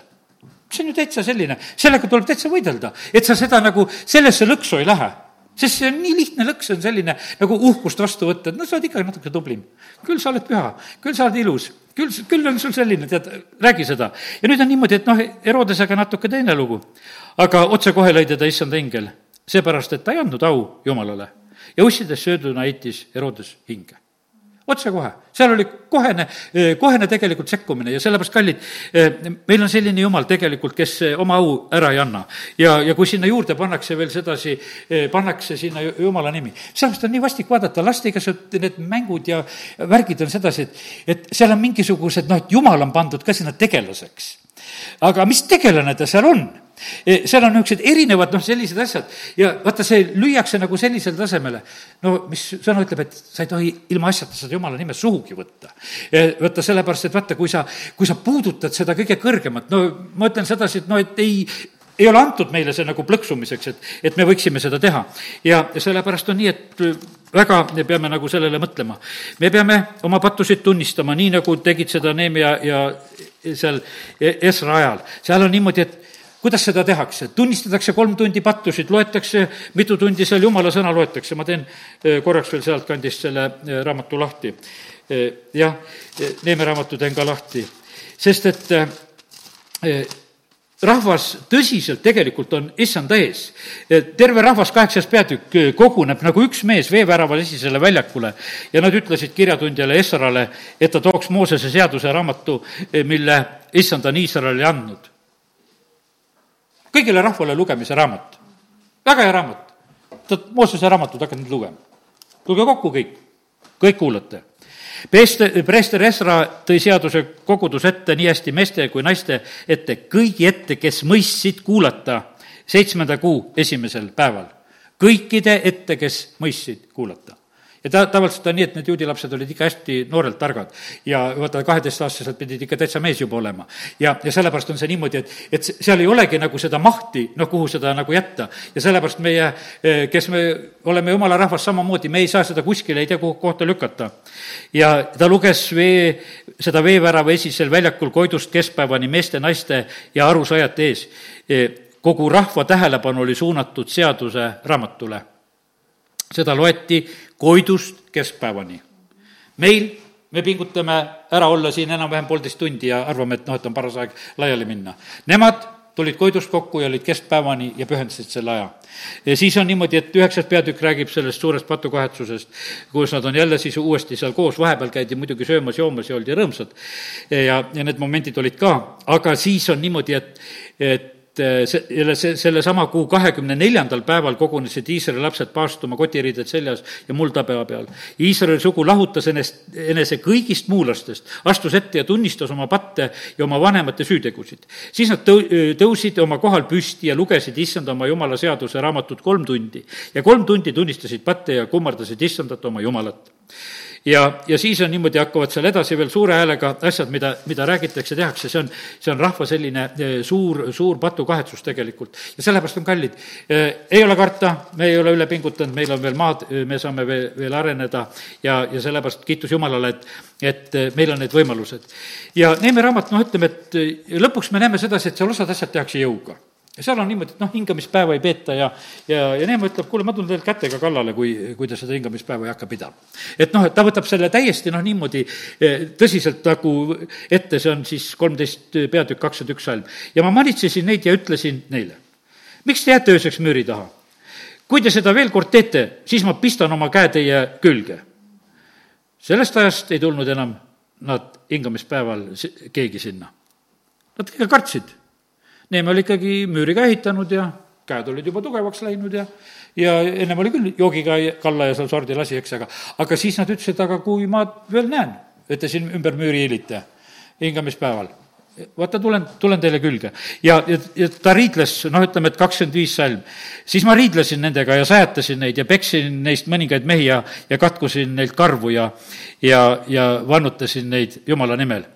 [SPEAKER 1] see on ju täitsa selline, sellega tuleb täitsa võidelda, et sa seda nagu sellesse lõksu ei lähe sest see on nii lihtne lõks, on selline nagu uhkust vastu võtta, et no sa oled ikka natuke tublim. küll sa oled püha, küll sa oled ilus, küll, küll on sul selline, tead, räägi seda. ja nüüd on niimoodi, et noh, Herodesega natuke teine lugu. aga otsekohe lõi teda issand ingel, seepärast et ta ei andnud au Jumalale ja ussides sööduna heitis Herodes hinge otsekohe, seal oli kohene, kohene tegelikult sekkumine ja sellepärast, kallid, meil on selline jumal tegelikult, kes oma au ära ei anna. ja, ja kui sinna juurde pannakse veel sedasi, pannakse sinna jumala nimi. sellepärast on nii vastik vaadata, laste igasugused need mängud ja värgid on sedasi, et, et seal on mingisugused, noh, et jumal on pandud ka sinna tegelaseks. aga mis tegelane ta seal on? E, seal on niisugused erinevad noh, sellised asjad ja vaata, see lüüakse nagu sellisele tasemele. no mis sõna ütleb, et sa ei tohi ilma asjata seda jumala nime suhugi võtta. E, vaata, sellepärast, et vaata, kui sa, kui sa puudutad seda kõige kõrgemat, no ma ütlen sedasi, et no et ei, ei ole antud meile see nagu plõksumiseks, et, et me võiksime seda teha. ja sellepärast on nii, et väga me peame nagu sellele mõtlema. me peame oma pattusid tunnistama, nii nagu tegid seda Neemia ja seal Esra ajal. seal on niimoodi, et kuidas seda tehakse? tunnistatakse kolm tundi pattusid, loetakse, mitu tundi seal jumala sõna loetakse, ma teen eh, korraks veel sealtkandist selle eh, raamatu lahti. Eh, jah, Neeme raamatu teen ka lahti, sest et rahvas tõsiselt tegelikult on issanda ees. terve rahvas, kaheksas peatükk, koguneb nagu üks mees veeväraval esisele väljakule ja nad ütlesid kirjatundjale Esrale, et ta tooks Moosese seaduse raamatu, mille issand on Iisraelile andnud kõigile rahvale lugemise raamat. väga hea raamat. tead, Moosese raamatut hakkad nüüd lugema. tulge kokku kõik, kõik kuulate. Preester, preester Esra tõi seaduse kogudus ette nii hästi meeste kui naiste ette, kõigi ette, kes mõistsid kuulata seitsmenda kuu esimesel päeval. kõikide ette, kes mõistsid kuulata ja ta, tavaliselt on nii, et need juudi lapsed olid ikka hästi noorelt targad ja vaata, kaheteistaastaselt pidid ikka täitsa mees juba olema. ja, ja sellepärast on see niimoodi, et, et seal ei olegi nagu seda mahti, noh, kuhu seda nagu jätta. ja sellepärast meie, eh, kes me oleme jumala rahvas samamoodi, me ei saa seda kuskile ei tea kuhu kohta lükata. ja ta luges vee, seda veevärava esisel väljakul Koidust keskpäevani meeste, naiste ja arusajate ees. Eh, kogu rahva tähelepanu oli suunatud seaduse raamatule seda loeti Koidust keskpäevani. meil, me pingutame ära olla siin enam-vähem poolteist tundi ja arvame, et noh, et on paras aeg laiali minna. Nemad tulid Koidust kokku ja olid keskpäevani ja pühendasid selle aja. ja siis on niimoodi, et üheksas peatükk räägib sellest suurest patukahetsusest, kus nad on jälle siis uuesti seal koos, vahepeal käidi muidugi söömas-joomas ja oldi rõõmsad ja, ja need momendid olid ka, aga siis on niimoodi, et, et jälle see, sellesama kuu kahekümne neljandal päeval kogunesid Iisraeli lapsed paastuma kotiriided seljas ja mulda pea peal. Iisraeli sugu lahutas ennast, enese kõigist muulastest, astus ette ja tunnistas oma patte ja oma vanemate süütegusid. siis nad tõu-, tõusid oma kohal püsti ja lugesid issanda oma jumala seaduse raamatut kolm tundi. ja kolm tundi tunnistasid patte ja kummardasid issandat oma jumalat ja, ja siis on niimoodi, hakkavad seal edasi veel suure häälega asjad, mida, mida räägitakse, tehakse, see on, see on rahva selline eh, suur, suur patukahetsus tegelikult. ja sellepärast on kallid, eh, ei ole karta, me ei ole üle pingutanud, meil on veel maad, eh, me saame veel, veel areneda ja, ja sellepärast kiitus Jumalale, et, et meil on need võimalused. ja Neeme raamat, noh, ütleme, et lõpuks me näeme sedasi, et seal osad asjad tehakse jõuga ja seal on niimoodi, et noh, hingamispäeva ei peeta ja, ja, ja Neeme ütleb, kuule, ma tulen teile kätega kallale, kui, kui te seda hingamispäeva ei hakka pidama. et noh, et ta võtab selle täiesti noh, niimoodi eh, tõsiselt nagu ette, see on siis kolmteist peatükk, kakskümmend üks salm. ja ma manitsesin neid ja ütlesin neile, miks te jääte ööseks müüri taha? kui te seda veel kord teete, siis ma pistan oma käe teie külge. sellest ajast ei tulnud enam nad hingamispäeval keegi sinna. Nad kartsid Neeme oli ikkagi müüri ka ehitanud ja käed olid juba tugevaks läinud ja, ja ennem oli küll joogiga kalla ja seal sordi lasi, eks, aga, aga siis nad ütlesid, aga kui ma veel näen, et te siin ümber müüri hiilite hingamispäeval, vaata, tulen, tulen teile külge. ja, ja, ja ta riidles, noh, ütleme, et kakskümmend viis salm. siis ma riidlesin nendega ja sajatasin neid ja peksin neist mõningaid mehi ja, ja katkusin neilt karvu ja, ja, ja vannutasin neid Jumala nimel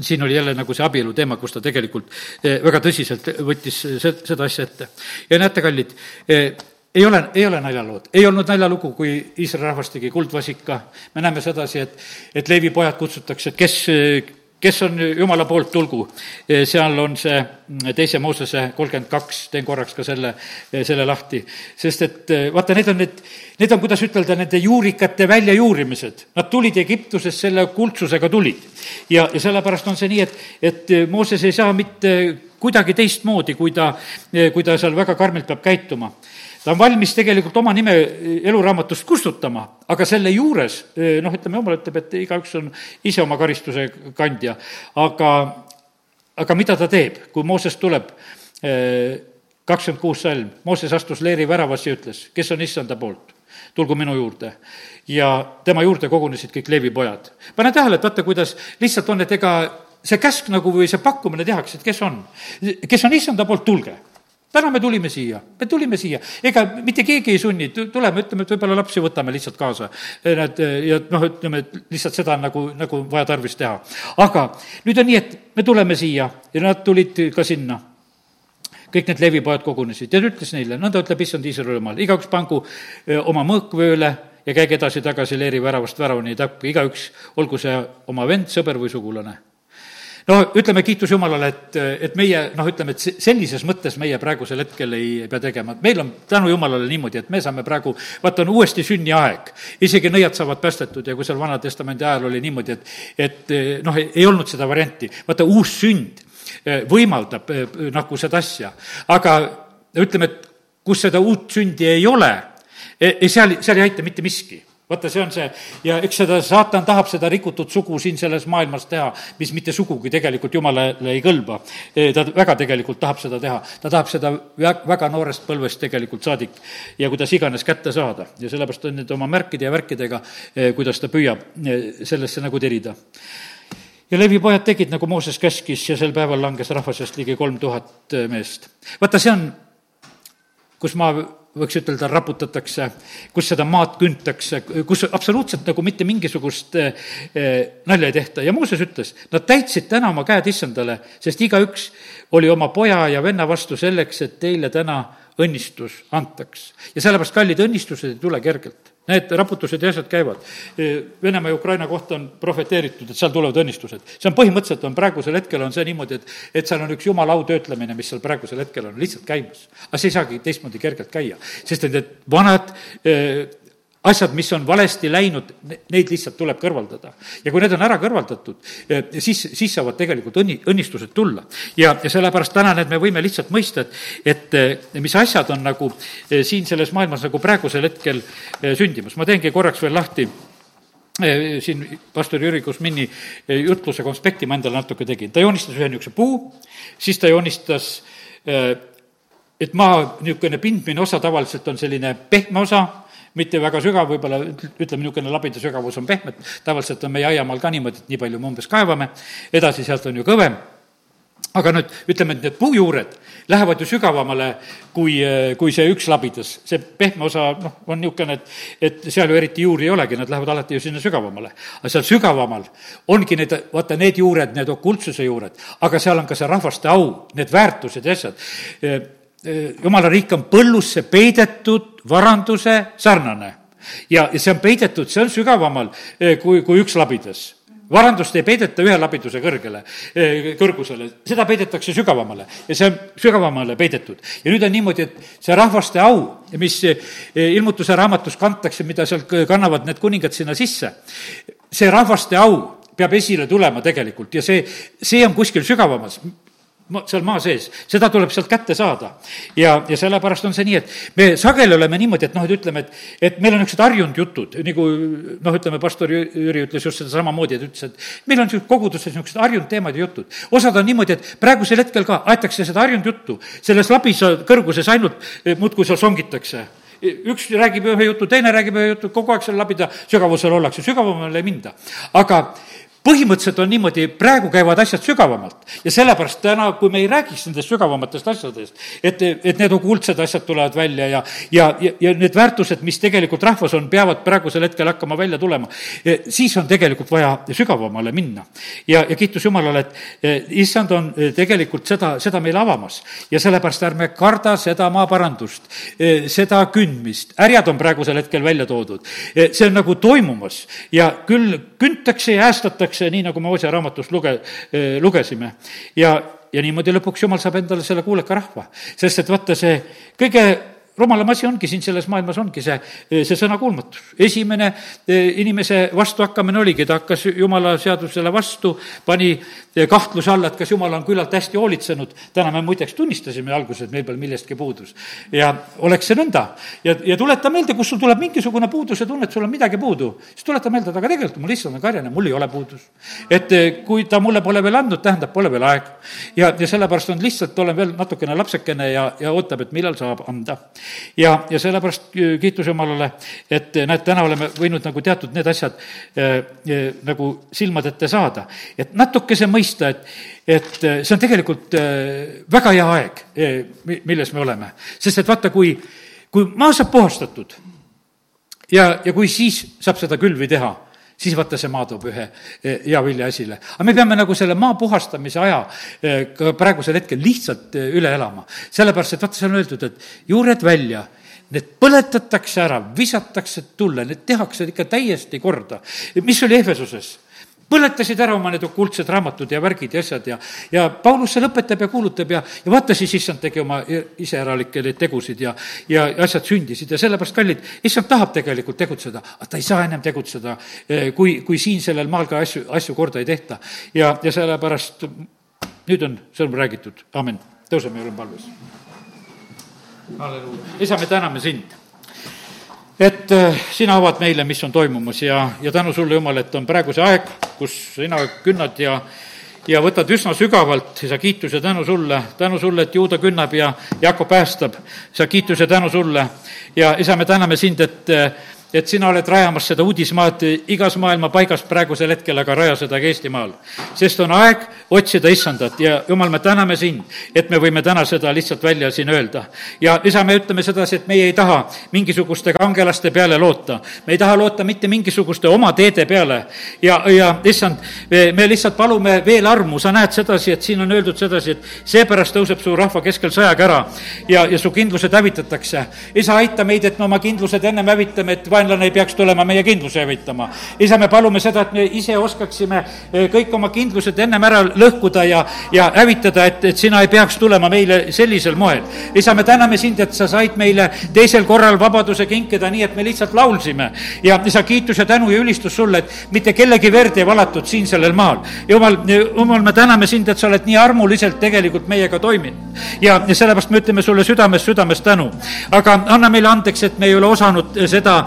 [SPEAKER 1] siin oli jälle nagu see abielu teema, kus ta tegelikult väga tõsiselt võttis seda asja ette. ja näete, kallid, ei ole, ei ole naljalood, ei olnud naljalugu, kui Iisraeli rahvas tegi kuldvasika, me näeme sedasi, et, et Leevi pojad kutsutakse, et kes, kes on Jumala poolt, tulgu. seal on see teise Moosese kolmkümmend kaks, teen korraks ka selle, selle lahti. sest et vaata, need on need, need on, kuidas ütelda, nende juurikate väljajuurimised. Nad tulid Egiptusest, selle kuldsusega tulid. ja, ja sellepärast on see nii, et, et Mooses ei saa mitte kuidagi teistmoodi, kui ta, kui ta seal väga karmilt peab käituma ta on valmis tegelikult oma nime eluraamatust kustutama, aga selle juures, noh, ütleme, jumal ütleb, et igaüks on ise oma karistuse kandja, aga, aga mida ta teeb, kui Mooses tuleb, kakskümmend kuus salm, Mooses astus leeri väravasse ja ütles, kes on issanda poolt, tulgu minu juurde. ja tema juurde kogunesid kõik Leevi pojad. pane tähele, et vaata, kuidas lihtsalt on, et ega see käsk nagu või see pakkumine tehakse, et kes on, kes on issanda poolt, tulge täna me tulime siia, me tulime siia, ega mitte keegi ei sunni, tuleme, ütleme, et võib-olla lapsi võtame lihtsalt kaasa. Nad ja noh, ütleme, et lihtsalt seda on nagu, nagu vaja tarvis teha. aga nüüd on nii, et me tuleme siia ja nad tulid ka sinna. kõik need levipojad kogunesid ja ta ütles neile, nõnda ütleb issand Iisraeli jumal, igaüks pangu oma mõõkvööle ja käige edasi-tagasi leeri väravast väravani tapke igaüks, olgu see oma vend, sõber või sugulane no ütleme, kiitus Jumalale, et, et meie noh, ütleme, et sellises mõttes meie praegusel hetkel ei pea tegema, et meil on tänu Jumalale niimoodi, et me saame praegu, vaata, on uuesti sünniaeg. isegi nõiad saavad päästetud ja kui seal Vana-testamendi ajal oli niimoodi, et, et noh, ei olnud seda varianti, vaata, uus sünd eh, võimaldab eh, nagu seda asja, aga ütleme, et kus seda uut sündi ei ole, eh, seal, seal ei aita mitte miski vaata, see on see ja eks seda saatan tahab seda rikutud sugu siin selles maailmas teha, mis mitte sugugi tegelikult Jumalale ei kõlba. E, ta väga tegelikult tahab seda teha, ta tahab seda väga noorest põlvest tegelikult saadik ja kuidas iganes kätte saada ja sellepärast on need oma märkide ja värkidega, e, kuidas ta püüab e, sellesse nagu tirida ja Levi pojad tegid, nagu Mooses käskis ja sel päeval langes rahva seast ligi kolm tuhat meest. vaata, see on, kus ma võiks ütelda, raputatakse, kus seda maad küntakse, kus absoluutselt nagu mitte mingisugust eh, eh, nalja ei tehta ja Mooses ütles, nad täitsid täna oma käed issandale, sest igaüks oli oma poja ja venna vastu selleks, et teile täna õnnistus antaks. ja sellepärast, kallid, õnnistused ei tule kergelt Need raputused ja asjad käivad. Venemaa ja Ukraina kohta on profeteeritud, et seal tulevad õnnistused. see on põhimõtteliselt, on praegusel hetkel on see niimoodi, et, et seal on üks jumala au töötlemine, mis seal praegusel hetkel on lihtsalt käimas. aga see ei saagi teistmoodi kergelt käia, sest et need vanad asjad, mis on valesti läinud, neid lihtsalt tuleb kõrvaldada. ja kui need on ära kõrvaldatud, eh, siis, siis saavad tegelikult õnni, õnnistused tulla. ja, ja sellepärast täna need me võime lihtsalt mõista, et, et eh, mis asjad on nagu eh, siin selles maailmas nagu praegusel hetkel sündimas. ma teengi korraks veel lahti siin pastor Jüri Kusmini jutluse konspekti ma endale natuke tegin. ta joonistas ühe niisuguse puu, siis ta joonistas et maa niisugune pindmine osa tavaliselt on selline pehme osa, mitte väga sügav, võib-olla ütleme, niisugune labida sügavus on pehme, tavaliselt on meie aiamaal ka niimoodi, et nii palju me umbes kaevame, edasi sealt on ju kõvem, aga nüüd ütleme, et need puujuured lähevad ju sügavamale kui, kui see üks labidas. see pehme osa, noh, on niisugune, et, et seal ju eriti juuri ei olegi, nad lähevad alati ju sinna sügavamale. aga seal sügavamal ongi need, vaata, need juured, need okultsuse juured, aga seal on ka see rahvaste au, need väärtused ja asjad jumala riik on põllusse peidetud varanduse sarnane. ja, ja see on peidetud, see on sügavamal kui, kui üks labidas varandust ei peideta ühe labiduse kõrgele, kõrgusele, seda peidetakse sügavamale ja see on sügavamale peidetud. ja nüüd on niimoodi, et see rahvaste au, mis ilmutuse raamatus kantakse, mida seal kannavad need kuningad sinna sisse, see rahvaste au peab esile tulema tegelikult ja see, see on kuskil sügavamas ma, seal maa sees, seda tuleb sealt kätte saada. ja, ja sellepärast on see nii, et me sageli oleme niimoodi, et noh, et ütleme, et, et meil on niisugused harjunud jutud, nagu noh, ütleme, pastor Jüri ütles just seda samamoodi, et ütles, et meil on koguduses niisugused harjunud teemad ja jutud. osad on niimoodi, et praegusel hetkel ka aetakse seda harjunud juttu, selles labisa kõrguses ainult eh, muudkui seal songitakse üks räägib ühe jutu, teine räägib ühe jutu, kogu aeg seal labida sügavusel ollakse, sügavamale ei minda. aga põhimõtteliselt on niimoodi, praegu käivad asjad sügavamalt. Ja sellepärast täna, kui me ei räägiks nendest sügavamatest asjadest, et, et need okultsed asjad tulevad välja ja, ja, ja, ja need väärtused, mis tegelikult rahvas on, peavad praegusel hetkel hakkama välja tulema, siis on tegelikult vaja sügavamale minna. ja, ja kiitus Jumalale, et issand on tegelikult seda, seda meile avamas. Ja sellepärast ärme karda seda maaparandust, seda kündmist, härjad on praegusel hetkel välja toodud. see on nagu toimumas. Ja küll küntakse ja äästatakse, nii nagu me Osea raamatust luge-, lugesime. ja, ja niimoodi lõpuks Jumal saab endale selle kuuleka rahva, sest et vaata, see kõige rumalam asi ongi siin selles maailmas, ongi see, see sõnakuulmatus. esimene eh, inimese vastuhakkamine oligi, ta hakkas jumala seadusele vastu, pani eh, kahtluse alla, et kas jumal on küllalt hästi hoolitsenud. täna me muideks tunnistasime alguses, et meil peal millestki puudus. ja oleks see nõnda ja, ja tuleta meelde, kus sul tuleb mingisugune puuduse tunne, et sul on midagi puudu, siis tuleta meelde, et aga tegelikult mul issand on karjane, mul ei ole puudus. et eh, kui ta mulle pole veel andnud, tähendab, pole veel aeg. ja, ja sellepärast on lihtsalt, olen veel natukene lapsekene ja, ja ootab, et millal saab anda ja, ja sellepärast kiitus Jumalale, et äh, näed, täna oleme võinud nagu teatud need asjad äh, äh, nagu silmade ette saada. et natukese mõista, et, et see on tegelikult äh, väga hea aeg, milles me oleme. sest et vaata, kui, kui maa saab puhastatud ja, ja kui siis saab seda külvi teha siis vaata, see maa toob ühe eh, hea vilja esile. aga me peame nagu selle maa puhastamise aja eh, ka praegusel hetkel lihtsalt eh, üle elama. sellepärast, et vaata, seal on öeldud, et juured välja need põletatakse ära, visatakse tulle, need tehakse ikka täiesti korda. mis oli Ehvesuses? Põletasid ära oma need okultsed raamatud ja värgid ja asjad ja, ja Paulus seal õpetab ja kuulutab ja, ja vaata siis, issand tegi oma iseäralikke neid tegusid ja, ja asjad sündisid ja sellepärast, kallid, issand tahab tegelikult tegutseda, aga ta ei saa ennem tegutseda, eh, kui, kui siin sellel maal ka asju, asju korda ei tehta. ja, ja sellepärast nüüd on sõnum räägitud, amin. tõuseme ja oleme palves. halleluuja, isa, me täname sind et äh, sina avad meile, mis on toimumas ja, ja tänu sulle, Jumal, et on praegu see aeg, kus sina künnad ja ja võtad üsna sügavalt, sa kiitus ja tänu sulle, tänu sulle, et juuda künnab ja Jakob päästab, sa kiitus ja tänu sulle. ja isa, me täname sind, et et sina oled rajamas seda uudismaad igas maailma paigas praegusel hetkel, aga raja seda ka Eestimaal. sest on aeg otsida issandat ja jumal, me täname sind, et me võime täna seda lihtsalt välja siin öelda. ja isa, me ütleme sedasi, et meie ei taha mingisuguste kangelaste peale loota. me ei taha loota mitte mingisuguste oma teede peale ja, ja issand, me lihtsalt palume veel armu, sa näed sedasi, et siin on öeldud sedasi, et seepärast tõuseb su rahva keskel sõjakära ja, ja su kindlused hävitatakse. isa, aita meid, et me oma kindlused ennem hävitame, et vaenlane ei peaks tulema meie kindluse hävitama. isa, me palume seda, et me ise oskaksime eh, kõik oma kindlused ennem ära lõhkuda ja, ja hävitada, et, et sina ei peaks tulema meile sellisel moel. isa, me täname sind, et sa said meile teisel korral vabaduse kinkida, nii et me lihtsalt laulsime. ja isa, kiitus ja tänu ja ülistus sulle, et mitte kellegi verd ei valatud siin sellel maal. jumal, jumal, me täname sind, et sa oled nii armuliselt tegelikult meiega toiminud. ja, sellepärast me ütleme sulle südamest, südamest tänu. aga anna meile andeks, et me ei ole osanud seda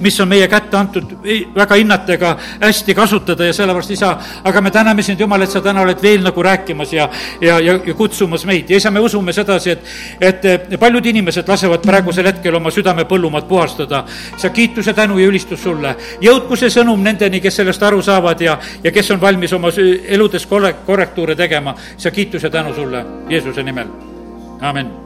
[SPEAKER 1] mis on meie kätte antud, väga hinnata ega hästi kasutada ja sellepärast, isa, aga me täname sind, Jumal, et sa täna oled veel nagu rääkimas ja, ja, ja, ja kutsumas meid ja isa, me usume sedasi, et, et eh, paljud inimesed lasevad praegusel hetkel oma südame põllumaad puhastada. sa kiituse, tänu ja ülistus sulle. jõudku see sõnum nendeni, kes sellest aru saavad ja, ja kes on valmis oma eludes korrektuure tegema. sa kiituse, tänu sulle Jeesuse nimel, amin